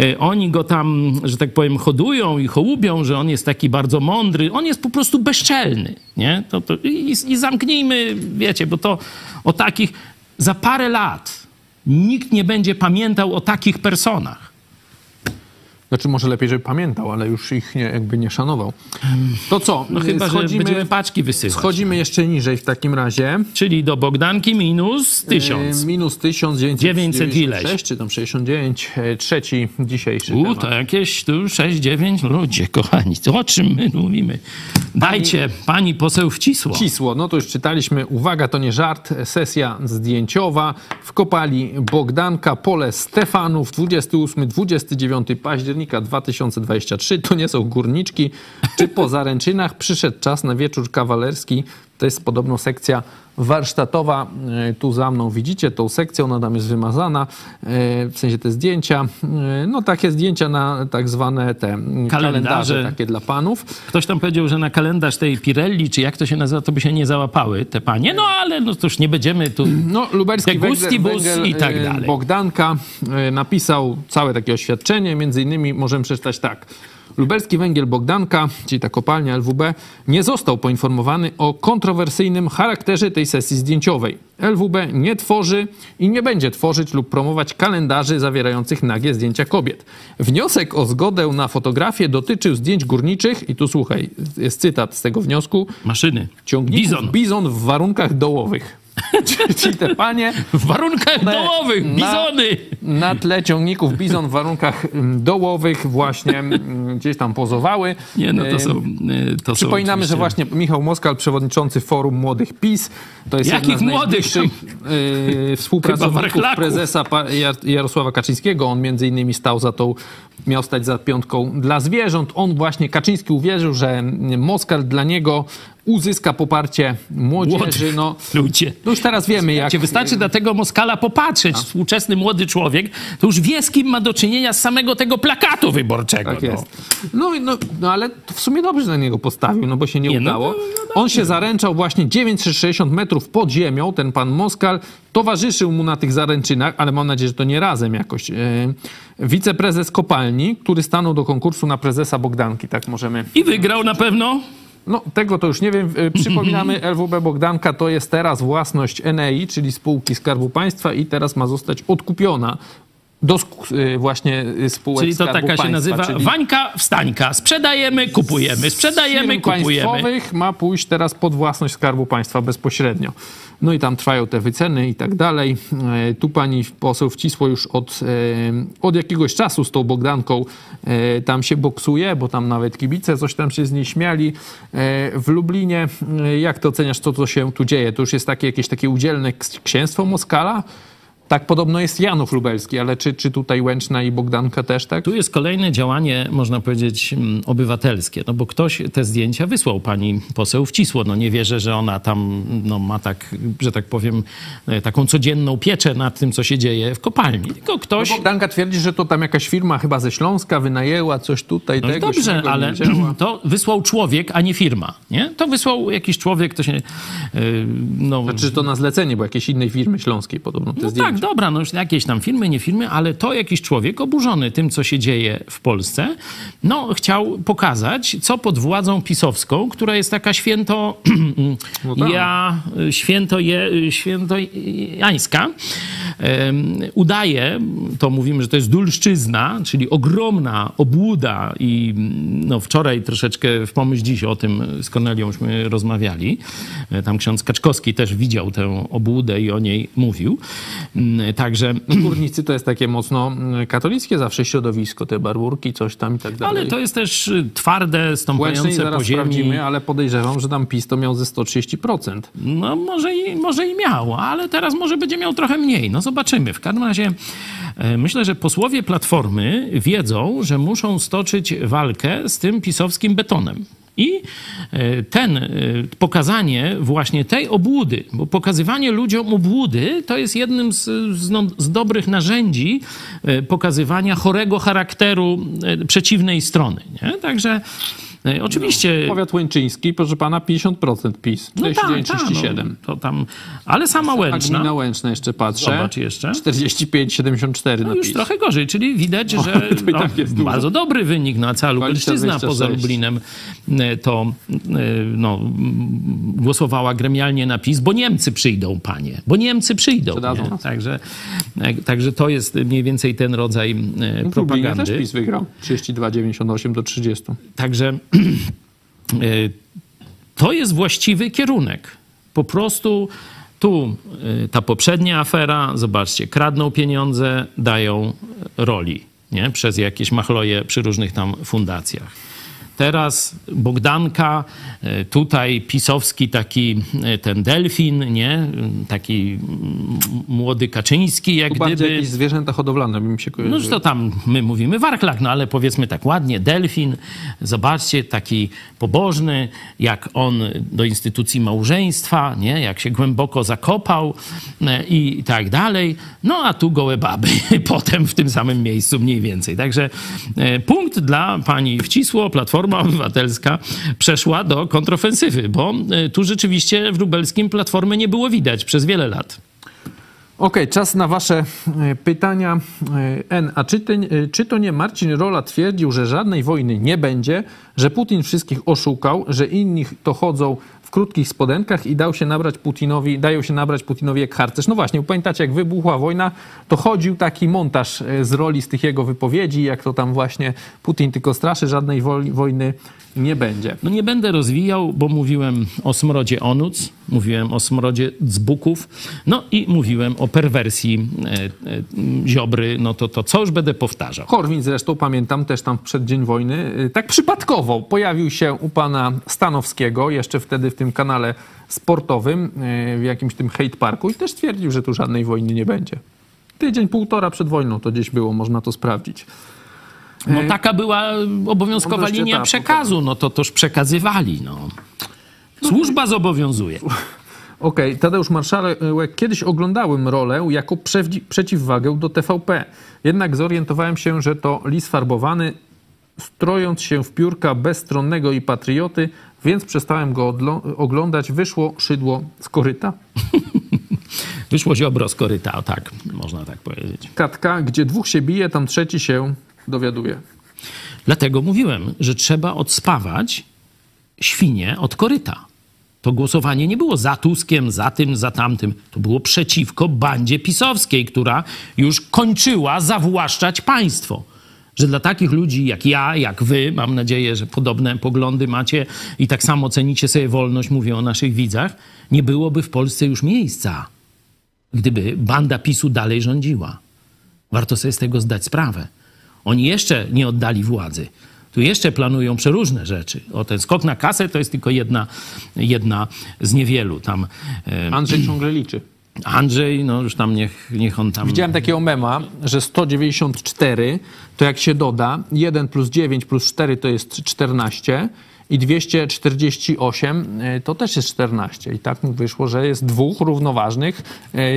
e, oni go tam, że tak powiem, hodują i hołubią, że on jest taki bardzo mądry. On jest po prostu bezczelny, nie? To, to, i, I zamknijmy, wiecie, bo to o takich... Za parę lat nikt nie będzie pamiętał o takich personach. Znaczy może lepiej, żeby pamiętał, ale już ich nie, jakby nie szanował. To co? No chyba, że schodzimy, będziemy paczki wysyłać. schodzimy jeszcze niżej w takim razie. Czyli do Bogdanki minus tysiąc. E, Minus 1996, 900 ileś. czy tam 69. e, Trzeci dzisiejszy U, temat. to jakieś tu 6-9 ludzie, kochani. To o czym my mówimy? Dajcie, pani poseł wcisło. Cisło, no to już czytaliśmy. Uwaga, to nie żart. Sesja zdjęciowa. Wkopali Bogdanka, pole Stefanów, 28-29 października 2023. To nie są górniczki. Czy po zaręczynach przyszedł czas na wieczór kawalerski? To jest podobno sekcja warsztatowa. E, Tu za mną widzicie tą sekcję, ona tam jest wymazana. E, W sensie te zdjęcia. E, No takie zdjęcia na tak zwane te mm, kalendarze takie dla panów. Ktoś tam powiedział, że na kalendarz tej Pirelli, czy jak to się nazywa, to by się nie załapały te panie. No ale no już nie będziemy tu... No, lubelski gustibus węgiel, i tak dalej. Bogdanka napisał całe takie oświadczenie, między innymi możemy przeczytać tak. Lubelski Węgiel Bogdanka, czyli ta kopalnia LWB, nie został poinformowany o kontrowersyjnym charakterze tej sesji zdjęciowej. LWB nie tworzy i nie będzie tworzyć lub promować kalendarzy zawierających nagie zdjęcia kobiet. Wniosek o zgodę na fotografię dotyczył zdjęć górniczych i tu słuchaj, jest cytat z tego wniosku. Maszyny. Ciągników Bizon. bizon w warunkach dołowych. Czyli te panie W warunkach dołowych, na- bizony. na tle ciągników bizon w warunkach ym, dołowych właśnie ym, gdzieś tam pozowały. Nie, no to Ym, są... e, To Przypominamy, są że właśnie Michał Moskal, przewodniczący Forum Młodych PiS, to jest Jakich jedna z młodych? najbliższych yy, współpracowników prezesa Jarosława Kaczyńskiego. On między innymi stał za tą, miał stać za piątką dla zwierząt. On właśnie, Kaczyński uwierzył, że Moskal dla niego uzyska poparcie młodzieży. No, ludzie. no już teraz wiemy, jak... Wystarczy na tego Moskala popatrzeć, współczesny młody człowiek, to już wie, z kim ma do czynienia z samego tego plakatu wyborczego. Tak no. jest. No, no, no ale to w sumie dobrze na niego postawił, no bo się nie, Nie, no udało. no On się zaręczał właśnie 960 metrów pod ziemią, ten pan Moskal. Towarzyszył mu na tych zaręczynach, ale mam nadzieję, że to nie razem jakoś. E, wiceprezes kopalni, który stanął do konkursu na prezesa Bogdanki, tak możemy I wygrał na pewno. No, tego to już nie wiem. E, Przypominamy, LWB Bogdanka to jest teraz własność Enei, czyli spółki Skarbu Państwa i teraz ma zostać odkupiona do e, właśnie e, spółek Czyli to taka Państwa. się nazywa czyli Wańka wstańka. Sprzedajemy, kupujemy, sprzedajemy, kupujemy. państwowych ma pójść teraz pod własność Skarbu Państwa bezpośrednio. No i tam trwają te wyceny i tak dalej. E, Tu pani poseł wcisło już od, e, od jakiegoś czasu z tą Bogdanką e, tam się boksuje, bo tam nawet kibice coś tam się z niej śmiali. W Lublinie, jak ty oceniasz, co to się tu dzieje? To już jest takie jakieś takie udzielne ks- księstwo Moskala? Tak podobno jest Janów Lubelski, ale czy, czy tutaj Łęczna i Bogdanka też tak? Tu jest kolejne działanie, można powiedzieć, mm, obywatelskie, no bo ktoś te zdjęcia wysłał pani poseł wcisło. No nie wierzę, że ona tam no, ma tak, że tak powiem, e, taką codzienną pieczę nad tym, co się dzieje w kopalni. Tylko ktoś... No Bogdanka twierdzi, że to tam jakaś firma chyba ze Śląska wynajęła coś tutaj, No tego dobrze, ale to wysłał człowiek, a nie firma, nie? To wysłał jakiś człowiek, to się... e, No, Znaczy, że to na zlecenie, bo jakiejś innej firmy śląskiej podobno te No zdjęcia. tak, dobra, no już jakieś tam filmy, nie filmy, ale to jakiś człowiek oburzony tym, co się dzieje w Polsce, no chciał pokazać, co pod władzą pisowską, która jest taka święto, No tak. ja, święto, je, święto jańska, em, udaje, to mówimy, że to jest dulszczyzna, czyli ogromna obłuda i no wczoraj troszeczkę w pomyśl dziś o tym z Korneliąśmy rozmawiali. E, Tam ksiądz Kaczkowski też widział tę obłudę i o niej mówił. Mm, Także Górnicy to jest takie mocno mm, katolickie zawsze środowisko, te barburki, coś tam i tak dalej. Ale to jest też y, twarde, Łęcznej stąpające zaraz po ziemi. sprawdzimy, ale podejrzewam, że tam PiS to miał ze 130%. No może i, może i miał, ale teraz może będzie miał trochę mniej. No zobaczymy. W każdym razie myślę, że posłowie Platformy wiedzą, że muszą stoczyć walkę z tym pisowskim betonem. I e, ten, e, pokazanie właśnie tej obłudy, bo pokazywanie ludziom obłudy to jest jednym z, z, no, z dobrych narzędzi e, pokazywania chorego charakteru przeciwnej strony. Nie? Także E, Oczywiście... Powiat łęczyński, proszę pana, 50% PiS. No tak, 49, tak, 37. no, to tam, ale sama Łęczna, gmina Łęczna jeszcze patrzę. Zobacz jeszcze. 45, 74 no na już PiS. trochę gorzej, czyli widać, że to i no, tak bardzo dobry wynik, no a cała 20, Lubelszczyzna 26. poza Lublinem e, to e, no, głosowała gremialnie na PiS, bo Niemcy przyjdą, panie, bo Niemcy przyjdą. Także, e, także to jest mniej więcej ten rodzaj e, W Lublinie propagandy. też PiS wygrał. 32, 98 do 30. Także to jest właściwy kierunek. Po prostu tu y, ta poprzednia afera, zobaczcie, kradną pieniądze, dają roli nie? przez jakieś machloje przy różnych tam fundacjach. Teraz Bogdanka, y, tutaj pisowski taki y, ten delfin, nie? Taki młody Kaczyński, jak Tu gdyby. jakieś zwierzęta hodowlane mi się kojarzyło. No, to tam my mówimy warklak, no ale powiedzmy tak ładnie, delfin, zobaczcie, taki pobożny, jak on do instytucji małżeństwa, nie, jak się głęboko zakopał e, i tak dalej. No a tu gołe baby, potem w tym samym miejscu mniej więcej. Także e, punkt dla pani Wcisło, Platforma Obywatelska przeszła do kontrofensywy, bo e, tu rzeczywiście w lubelskim Platformy nie było widać przez wiele lat. Okej, czas na wasze e, pytania. E, N, a czy, ty, czy to nie Marcin Rola twierdził, że żadnej wojny nie będzie, że Putin wszystkich oszukał, że inni to chodzą w krótkich spodenkach i dał się nabrać Putinowi, dają się nabrać Putinowi jak harcerz. No właśnie, pamiętacie, jak wybuchła wojna, to chodził taki montaż e, z roli z tych jego wypowiedzi, jak to tam właśnie Putin tylko straszy, żadnej wojny nie będzie. No nie będę rozwijał, bo mówiłem o smrodzie onuc, mówiłem o smrodzie dzbuków, no i mówiłem o perwersji e, e, Ziobry, no to, to co już będę powtarzał. Korwin zresztą, pamiętam, też tam w przeddzień wojny, y, tak przypadkowo pojawił się u pana Stanowskiego, jeszcze wtedy w tym kanale sportowym, y, w jakimś tym hate parku i też stwierdził, że tu żadnej wojny nie będzie. Tydzień, półtora przed wojną to gdzieś było, można to sprawdzić. No taka była obowiązkowa Mądrość linia przekazu, no to toż przekazywali, no. Służba zobowiązuje. Okej, Tadeusz Marszałek, kiedyś oglądałem rolę jako przeciwwagę do TVP. Jednak zorientowałem się, że to lis farbowany, strojąc się w piórka bezstronnego i patrioty, więc przestałem go oglądać. Wyszło szydło z koryta. Wyszło Ziobro z koryta, tak, można tak powiedzieć. Katka, gdzie dwóch się bije, tam trzeci się dowiaduje. Dlatego mówiłem, że trzeba odspawać świnie od koryta. To głosowanie nie było za Tuskiem, za tym, za tamtym. To było przeciwko bandzie pisowskiej, która już kończyła zawłaszczać państwo. Że dla takich ludzi jak ja, jak wy, mam nadzieję, że podobne poglądy macie i tak samo cenicie sobie wolność, mówię o naszych widzach, nie byłoby w Polsce już miejsca, gdyby banda PiSu dalej rządziła. Warto sobie z tego zdać sprawę. Oni jeszcze nie oddali władzy. Tu jeszcze planują przeróżne rzeczy. O ten skok na kasę to jest tylko jedna, jedna z niewielu. Tam Andrzej ciągle liczy. Andrzej, no już tam niech, niech on tam... Widziałem takiego mema, że 194 to jak się doda 1 plus 9 plus 4 to jest 14 i 248 y, to też jest 14. I tak wyszło, że jest dwóch równoważnych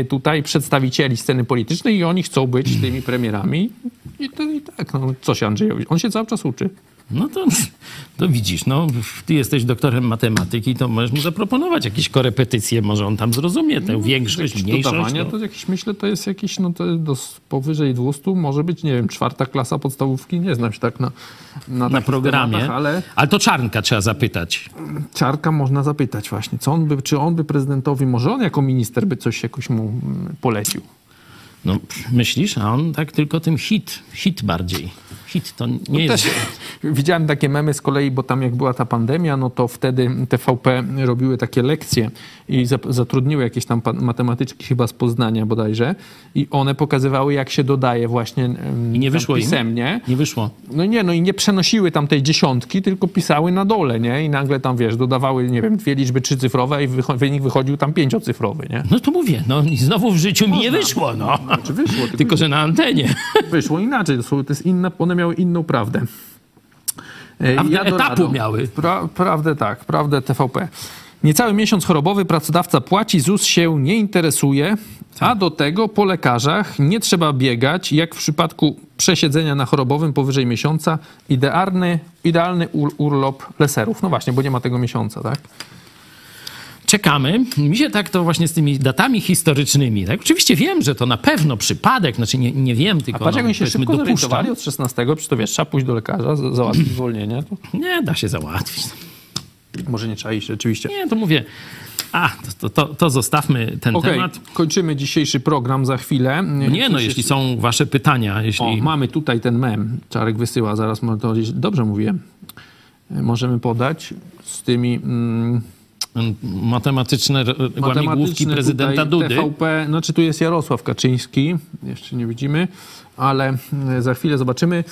y, tutaj przedstawicieli sceny politycznej i oni chcą być tymi premierami. I to i tak, no co się Andrzejowi? On się cały czas uczy. No to, to widzisz, no ty jesteś doktorem matematyki, to możesz mu zaproponować jakieś korepetycje, może on tam zrozumie tę większość, Jakieś mniejszość. dodawania no. to jakieś, myślę, to jest jakieś, no to do, powyżej 200 może być, nie wiem, czwarta klasa podstawówki, nie znam się tak na, na, na programie, tematach, ale ale to Czarnka trzeba zapytać. Czarka można zapytać właśnie, co on by, czy on by prezydentowi, może on jako minister by coś jakoś mu mm, polecił. No, myślisz, a on tak tylko tym hit, hit bardziej. Hit to nie jest... Też widziałem takie memy z kolei, bo tam jak była ta pandemia, no to wtedy TVP robiły takie lekcje i zatrudniły jakieś tam matematyczki chyba z Poznania bodajże i one pokazywały jak się dodaje właśnie I nie wyszło im? pisemnie. Nie wyszło. No nie, no i nie przenosiły tam tej dziesiątki, tylko pisały na dole, nie? I nagle tam, wiesz, dodawały, nie wiem, dwie liczby trzycyfrowe i wycho- wynik wychodził tam pięciocyfrowy, nie? No to mówię, no i znowu w życiu mi nie wyszło, no. Czy wyszło? Tylko, Tylko, że na antenie. wyszło inaczej, to jest inna, one miały inną prawdę. E, Prawdę do etapu miały. Pra, prawdę tak, prawdę TVP. Niecały miesiąc chorobowy pracodawca płaci, ZUS się nie interesuje, a do tego po lekarzach nie trzeba biegać, jak w przypadku przesiedzenia na chorobowym powyżej miesiąca. Idealny, idealny ur- urlop leserów. No właśnie, bo nie ma tego miesiąca, tak? Czekamy. Mi się tak to właśnie z tymi datami historycznymi, tak? Oczywiście wiem, że to na pewno przypadek, znaczy nie, nie wiem, A tylko patrz, jak no, oni się szybko dopuszczam. zorientowali od 16, przecież to wiesz, trzeba pójść do lekarza, za- załatwić zwolnienie. To Nie da się załatwić. może nie trzeba iść rzeczywiście. Nie, to mówię, a, to, to, to zostawmy ten Okej, temat. kończymy dzisiejszy program za chwilę. Nie, no Coś jeśli są wasze pytania, jeśli... O, mamy tutaj ten mem. Czarek wysyła, zaraz może to dobrze mówię. Możemy podać z tymi mm, matematyczne łamigłówki prezydenta Dudy. TVP, znaczy tu jest Jarosław Kaczyński, jeszcze nie widzimy, ale y, za chwilę zobaczymy.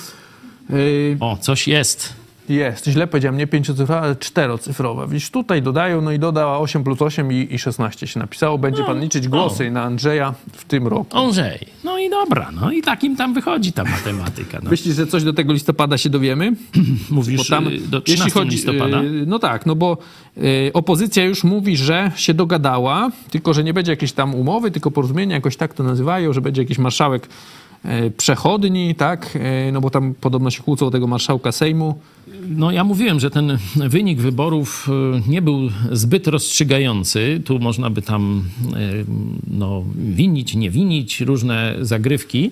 Y, O, coś jest. Jest, źle powiedziałem, nie pięciocyfrowa, ale czterocyfrowa. Widzisz, tutaj dodają, no i dodała 8 plus 8 i, i 16 się napisało. Będzie pan liczyć głosy na Andrzeja w tym roku. Andrzej. No i dobra, no i takim tam wychodzi ta matematyka. No. Myślisz, że coś do tego listopada się dowiemy? Mówisz tam, y, do 13 listopada? y, No tak, no bo y, opozycja już mówi, że się dogadała, tylko że nie będzie jakiejś tam umowy, tylko porozumienia, jakoś tak to nazywają, że będzie jakiś marszałek przechodni, tak? Y, No bo tam podobno się kłócą tego marszałka Sejmu. No ja mówiłem, że ten wynik wyborów y, nie był zbyt rozstrzygający. Tu można by tam no, winić, nie winić, różne zagrywki,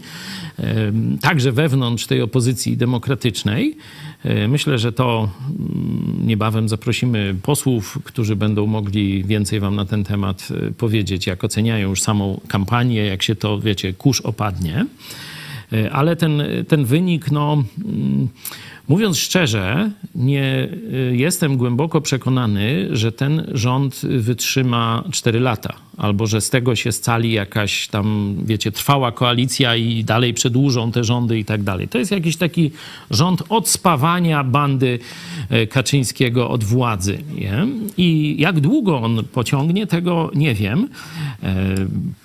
także wewnątrz tej opozycji demokratycznej. Y, Myślę, że to mm, niebawem zaprosimy posłów, którzy będą mogli więcej wam na ten temat y, powiedzieć, jak oceniają już samą kampanię, jak się to, wiecie, kurz opadnie. Y, Ale ten, ten wynik, no, mm, mówiąc szczerze, nie jestem głęboko przekonany, że ten rząd wytrzyma 4 lata, albo że z tego się scali jakaś tam, wiecie, trwała koalicja i dalej przedłużą te rządy i tak dalej. To jest jakiś taki rząd odspawania bandy y, Kaczyńskiego od władzy. Nie? I jak długo on pociągnie, tego nie wiem. E,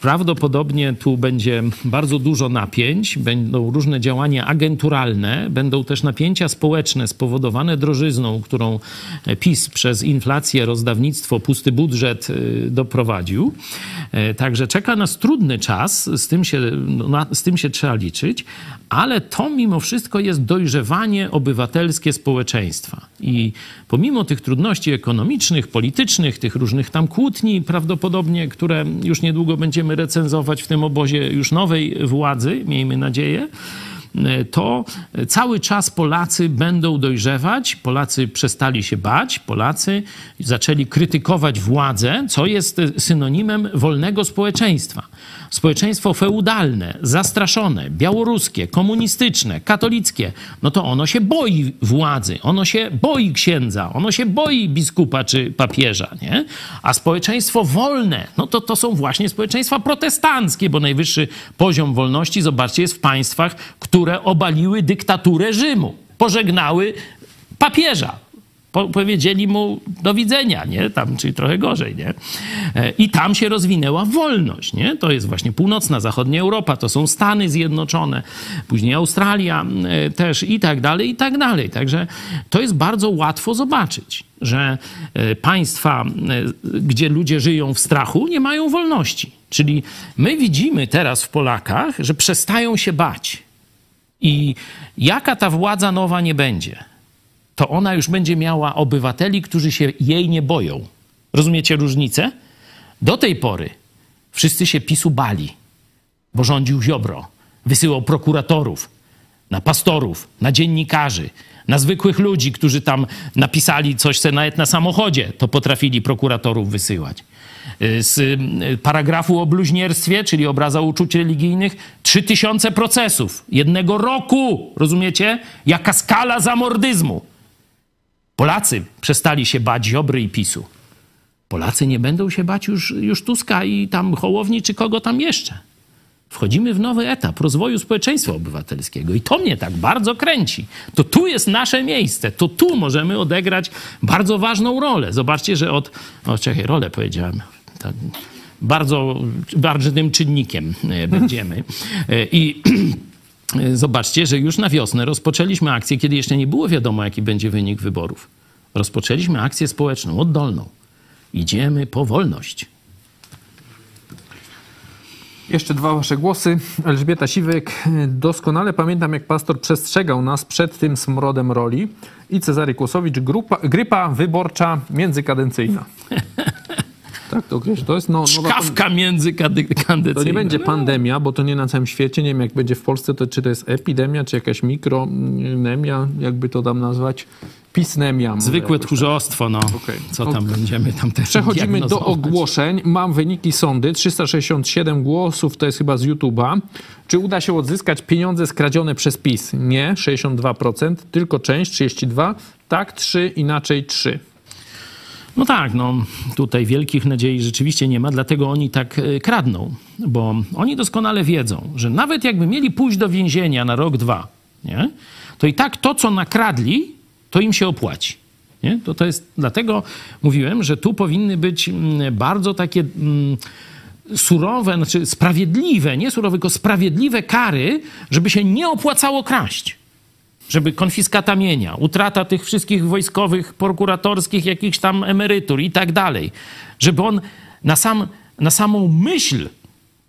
Prawdopodobnie tu będzie bardzo dużo napięć, będą różne działania agenturalne, będą też napięcia społeczne spowodowane drożyzną, którą PiS przez inflację, rozdawnictwo, pusty budżet doprowadził. E, Także czeka nas trudny czas, z tym się, no, z tym się trzeba liczyć, ale to mimo wszystko jest dojrzewanie obywatelskie społeczeństwa. I pomimo tych trudności ekonomicznych, politycznych, tych różnych tam kłótni prawdopodobnie, które już niedługo będziemy recenzować w tym obozie już nowej władzy, miejmy nadzieję, to cały czas Polacy będą dojrzewać, Polacy przestali się bać, Polacy zaczęli krytykować władzę, co jest synonimem wolnego społeczeństwa. Społeczeństwo feudalne, zastraszone, białoruskie, komunistyczne, katolickie, no to ono się boi władzy, ono się boi księdza, ono się boi biskupa czy papieża, nie? A społeczeństwo wolne, no to to są właśnie społeczeństwa protestanckie, bo najwyższy poziom wolności, zobaczcie, jest w państwach, które obaliły dyktaturę Rzymu, pożegnały papieża. Po, powiedzieli mu do widzenia, nie? Tam, czyli trochę gorzej, nie? E, I tam się rozwinęła wolność, nie? To jest właśnie północna, zachodnia Europa, to są Stany Zjednoczone, później Australia e, też i tak dalej, i tak dalej. Także to jest bardzo łatwo zobaczyć, że e, państwa, gdzie ludzie żyją w strachu, nie mają wolności. Czyli my widzimy teraz w Polakach, że przestają się bać. I jaka ta władza nowa nie będzie, to ona już będzie miała obywateli, którzy się jej nie boją. Rozumiecie różnicę? Do tej pory wszyscy się PiSu bali, bo rządził Ziobro. Wysyłał prokuratorów, na pastorów, na dziennikarzy, na zwykłych ludzi, którzy tam napisali coś se nawet na samochodzie, to potrafili prokuratorów wysyłać. Y, Z y, paragrafu o bluźnierstwie, czyli obraza uczuć religijnych, 3000 procesów jednego roku. Rozumiecie? Jaka skala zamordyzmu. Polacy przestali się bać Ziobry i PiSu. Polacy nie będą się bać już, już Tuska i tam Hołowni czy kogo tam jeszcze. Wchodzimy w nowy etap rozwoju społeczeństwa obywatelskiego i to mnie tak bardzo kręci. To tu jest nasze miejsce, to tu możemy odegrać bardzo ważną rolę. Zobaczcie, że od... O, czekaj, rolę powiedziałem. Tak, bardzo ważnym czynnikiem e, będziemy. E, I zobaczcie, że już na wiosnę rozpoczęliśmy akcję, kiedy jeszcze nie było wiadomo, jaki będzie wynik wyborów. Rozpoczęliśmy akcję społeczną, oddolną. Idziemy po wolność. Jeszcze dwa wasze głosy. Elżbieta Siwek. Doskonale pamiętam, jak pastor przestrzegał nas przed tym smrodem roli. I Cezary Kłosowicz. Grupa, grypa wyborcza międzykadencyjna. tak to określa. To jest no, nowa Szkawka międzykadencyjna. To nie będzie pandemia, bo to nie na całym świecie. Nie wiem, jak będzie w Polsce, to czy to jest epidemia, czy jakaś mikronemia, jakby to tam nazwać. Pisnemia. Zwykłe jakoś tchórzostwo, no. Okej. Co tam będziemy tam też Przechodzimy do ogłoszeń. Mam wyniki sądy. 367 głosów, to jest chyba z YouTube'a. Czy uda się odzyskać pieniądze skradzione przez PiS? Nie, 62%, tylko część, 32%. Tak, 3, inaczej 3. No tak, no tutaj wielkich nadziei rzeczywiście nie ma, dlatego oni tak e, kradną, bo oni doskonale wiedzą, że nawet jakby mieli pójść do więzienia na rok, dwa, nie? to i tak to, co nakradli, to im się opłaci. Nie? To, to jest, dlatego mówiłem, że tu powinny być mm, bardzo takie mm, surowe, znaczy sprawiedliwe, nie surowe, tylko sprawiedliwe kary, żeby się nie opłacało kraść żeby konfiskata mienia, utrata tych wszystkich wojskowych, prokuratorskich, jakichś tam emerytur i tak dalej, żeby on na, sam, na samą myśl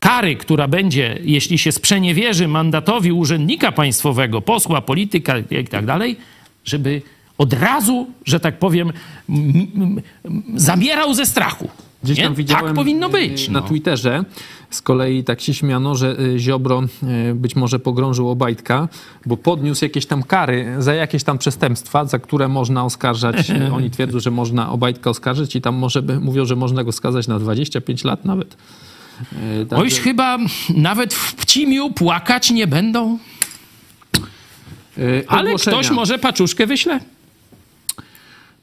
kary, która będzie, jeśli się sprzeniewierzy mandatowi urzędnika państwowego, posła, polityka i tak dalej, żeby od razu, że tak powiem, zamierał ze strachu. Gdzieś Nie? tam widziałem tak powinno być. y, na no. Twitterze. Z kolei tak się śmiano, że y, Ziobro y, być może pogrążył Obajtka, bo podniósł jakieś tam kary za jakieś tam przestępstwa, za które można oskarżać. Oni twierdzą, że można Obajtka oskarżyć i tam może by, mówią, że można go skazać na 25 lat nawet. Także- Ojś chyba nawet w Pcimiu płakać nie będą, ale ktoś może paczuszkę wyśle.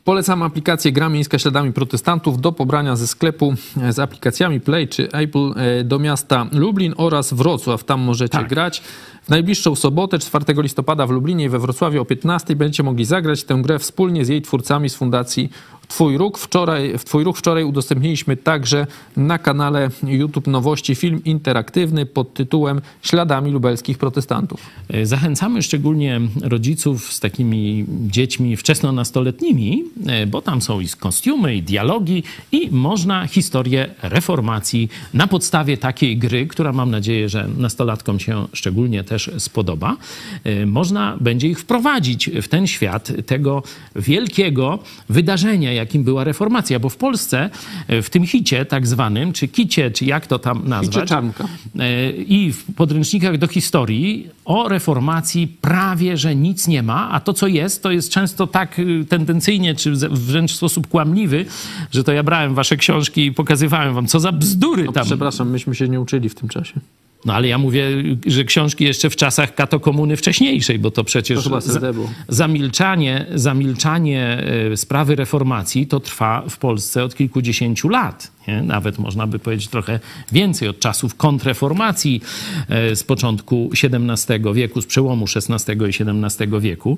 Polecam aplikację Gra Miejska śladami protestantów do pobrania ze sklepu e, z aplikacjami Play czy Apple e, do miasta Lublin oraz Wrocław. Tam możecie Tak. grać. W najbliższą sobotę, 4 listopada w Lublinie i we Wrocławiu o 15 będziecie mogli zagrać tę grę wspólnie z jej twórcami z Fundacji Twój Ruch. Wczoraj, w Twój Ruch wczoraj udostępniliśmy także na kanale YouTube Nowości film interaktywny pod tytułem Śladami lubelskich protestantów. E, Zachęcamy szczególnie rodziców z takimi dziećmi wczesnonastoletnimi, e, bo tam są i kostiumy, i dialogi, i można historię reformacji na podstawie takiej gry, która mam nadzieję, że nastolatkom się szczególnie też spodoba. E, Można będzie ich wprowadzić w ten świat tego wielkiego wydarzenia, jakim była reformacja, bo w Polsce e, w tym hicie tak zwanym, czy kicie, czy jak to tam nazwać. E, i w podręcznikach do historii o reformacji prawie, że nic nie ma, a to, co jest, to jest często tak tendencyjnie, czy wręcz w sposób kłamliwy, że to ja brałem wasze książki i pokazywałem wam, co za bzdury tam. Przepraszam, myśmy się nie uczyli w tym czasie. No ale ja mówię, że książki jeszcze w czasach katokomuny wcześniejszej, bo to przecież To było. zamilczanie, zamilczanie e, sprawy reformacji to trwa w Polsce od kilkudziesięciu lat. Nie? Nawet można by powiedzieć trochę więcej od czasów kontreformacji e, z początku XVII wieku, z przełomu XVI i XVII wieku.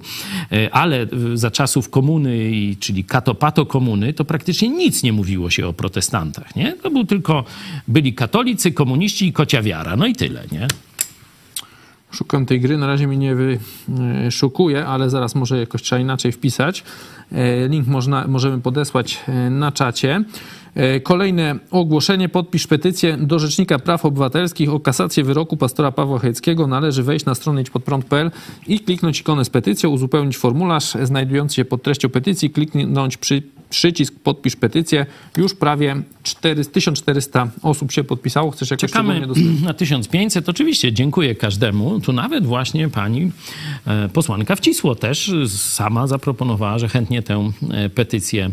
E, Ale e, za czasów komuny, czyli katopato komuny, to praktycznie nic nie mówiło się o protestantach. Nie? To był tylko, byli katolicy, komuniści i kocia wiara. No i tyle, nie? Szukam tej gry, na razie mi nie wyszukuje, ale zaraz może jakoś trzeba inaczej wpisać. Link można, możemy podesłać na czacie. E, Kolejne ogłoszenie. Podpisz petycję do Rzecznika Praw Obywatelskich o kasację wyroku pastora Pawła Chojeckiego. Należy wejść na stronę idźpodprąd.pl i kliknąć ikonę z petycją, uzupełnić formularz znajdujący się pod treścią petycji, kliknąć przy, przycisk podpisz petycję. Już prawie 4, 1400 osób się podpisało. Chcesz jakoś Czekamy na 1500. Oczywiście dziękuję każdemu. Tu nawet właśnie pani e, posłanka Wcisło też sama zaproponowała, że chętnie tę e, petycję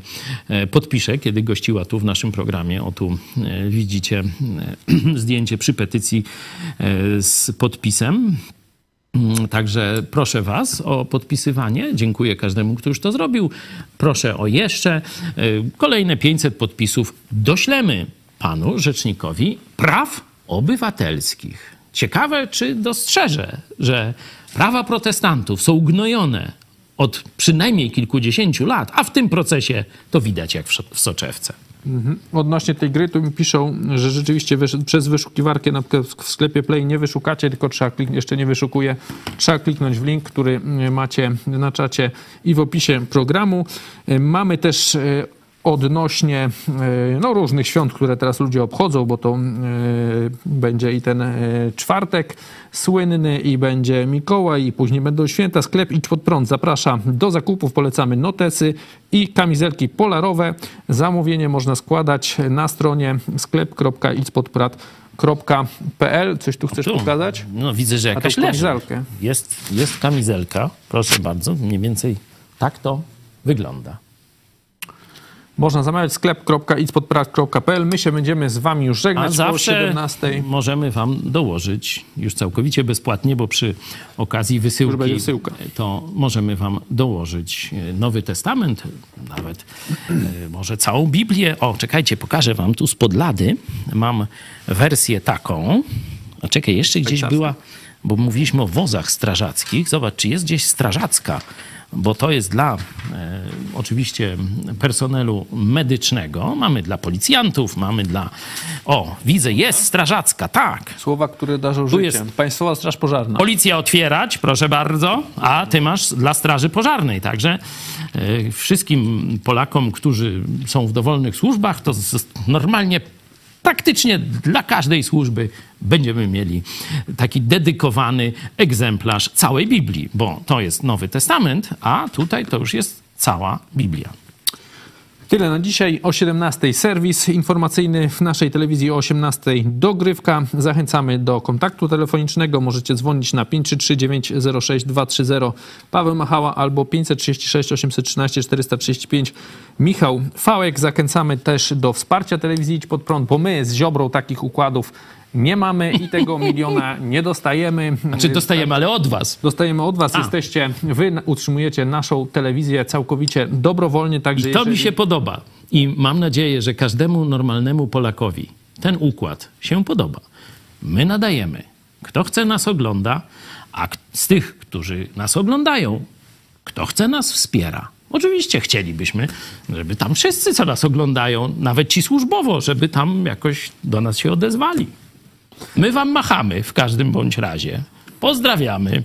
podpisze, kiedy gościła tu w naszym programie. O tu e, widzicie e, zdjęcie przy petycji e, z podpisem. Mm, Także proszę Was o podpisywanie. Dziękuję każdemu, kto już to zrobił. Proszę o jeszcze. Kolejne 500 podpisów doślemy panu rzecznikowi praw obywatelskich. Ciekawe, czy dostrzeże, że prawa protestantów są ugnojone od przynajmniej kilkudziesięciu lat, a w tym procesie to widać jak w soczewce. Odnośnie tej gry, tu mi piszą, że rzeczywiście przez wyszukiwarkę na przykład w sklepie Play nie wyszukacie, tylko trzeba kliknąć, jeszcze nie wyszukuje, trzeba kliknąć w link, który y, macie na czacie i w opisie programu. Y, Mamy też y, odnośnie e, no, różnych świąt, które teraz ludzie obchodzą, bo to e, będzie i ten e, czwartek słynny, i będzie Mikołaj, i później będą święta. Sklep Idź Pod Prąd zaprasza do zakupów. Polecamy notesy i kamizelki polarowe. Zamówienie można składać na stronie sklep.idźpodprad.pl. Coś tu chcesz Tu. pokazać? No widzę, że jakaś kamizelkę. Jest, jest kamizelka, proszę bardzo, mniej więcej tak to wygląda. Można zamawiać sklep.idźpodprad.pl. My się będziemy z wami już żegnać zawsze 17. możemy wam dołożyć już całkowicie bezpłatnie, bo przy okazji wysyłki to możemy wam dołożyć e, Nowy Testament, nawet e, może całą Biblię. O, czekajcie, pokażę wam tu spod lady. Mam wersję taką. A czekaj, jeszcze gdzieś była, bo mówiliśmy o wozach strażackich. Zobacz, czy jest gdzieś strażacka bo to jest dla e, oczywiście personelu medycznego, mamy dla policjantów, mamy dla... O, widzę, jest strażacka, tak. Słowa, które darzą życiem. jest- Państwowa Straż Pożarna. Policja otwierać, proszę bardzo, a ty masz dla Straży Pożarnej. Także e, wszystkim Polakom, którzy są w dowolnych służbach, to z, normalnie praktycznie dla każdej służby będziemy mieli taki dedykowany egzemplarz całej Biblii, bo to jest Nowy Testament, a tutaj to już jest cała Biblia. Tyle na dzisiaj. O 17 serwis informacyjny w naszej telewizji, o 18 dogrywka. Zachęcamy do kontaktu telefonicznego. Możecie dzwonić na 533 906 230 Paweł Machała albo 536 813 435 Michał Fałek. Zachęcamy też do wsparcia telewizji Idź Pod Prąd, bo my z Ziobrą takich układów nie mamy i tego miliona nie dostajemy. Czy dostajemy, ale od was. Dostajemy od was, A. jesteście, wy utrzymujecie naszą telewizję całkowicie dobrowolnie, także I to jeżeli... mi się podoba. I mam nadzieję, że każdemu normalnemu Polakowi ten układ się podoba. My nadajemy. Kto chce nas ogląda, a z tych, którzy nas oglądają, kto chce nas wspiera. Oczywiście chcielibyśmy, żeby tam wszyscy, co nas oglądają, nawet ci służbowo, żeby tam jakoś do nas się odezwali. My wam machamy w każdym bądź razie. Pozdrawiamy.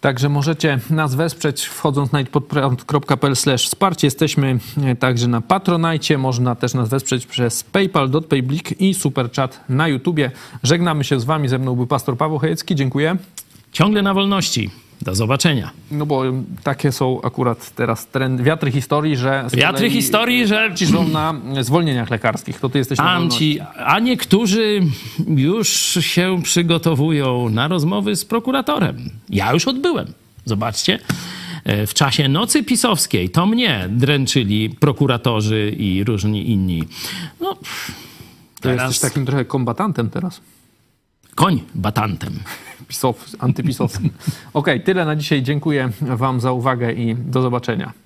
Także możecie nas wesprzeć wchodząc na podprąd.pl wsparcie. Jesteśmy e, także na Patronajcie. Można też nas wesprzeć przez PayPal, DotPayBlik i Superchat na YouTubie. Żegnamy się z wami. Ze mną był pastor Paweł Chojecki. Dziękuję. Ciągle na wolności. Do zobaczenia. No bo takie są akurat teraz trend, wiatry historii, że Wiatry historii, że ci są na zwolnieniach lekarskich. To ty jesteś na. Tamci, a niektórzy już się przygotowują na rozmowy z prokuratorem. Ja już odbyłem. Zobaczcie. E, W czasie nocy pisowskiej to mnie dręczyli prokuratorzy i różni inni. No, To teraz jesteś takim trochę kombatantem teraz. koń batantem. Pisow, antypisowskim. Okej, tyle na dzisiaj. Dziękuję wam za uwagę i do zobaczenia.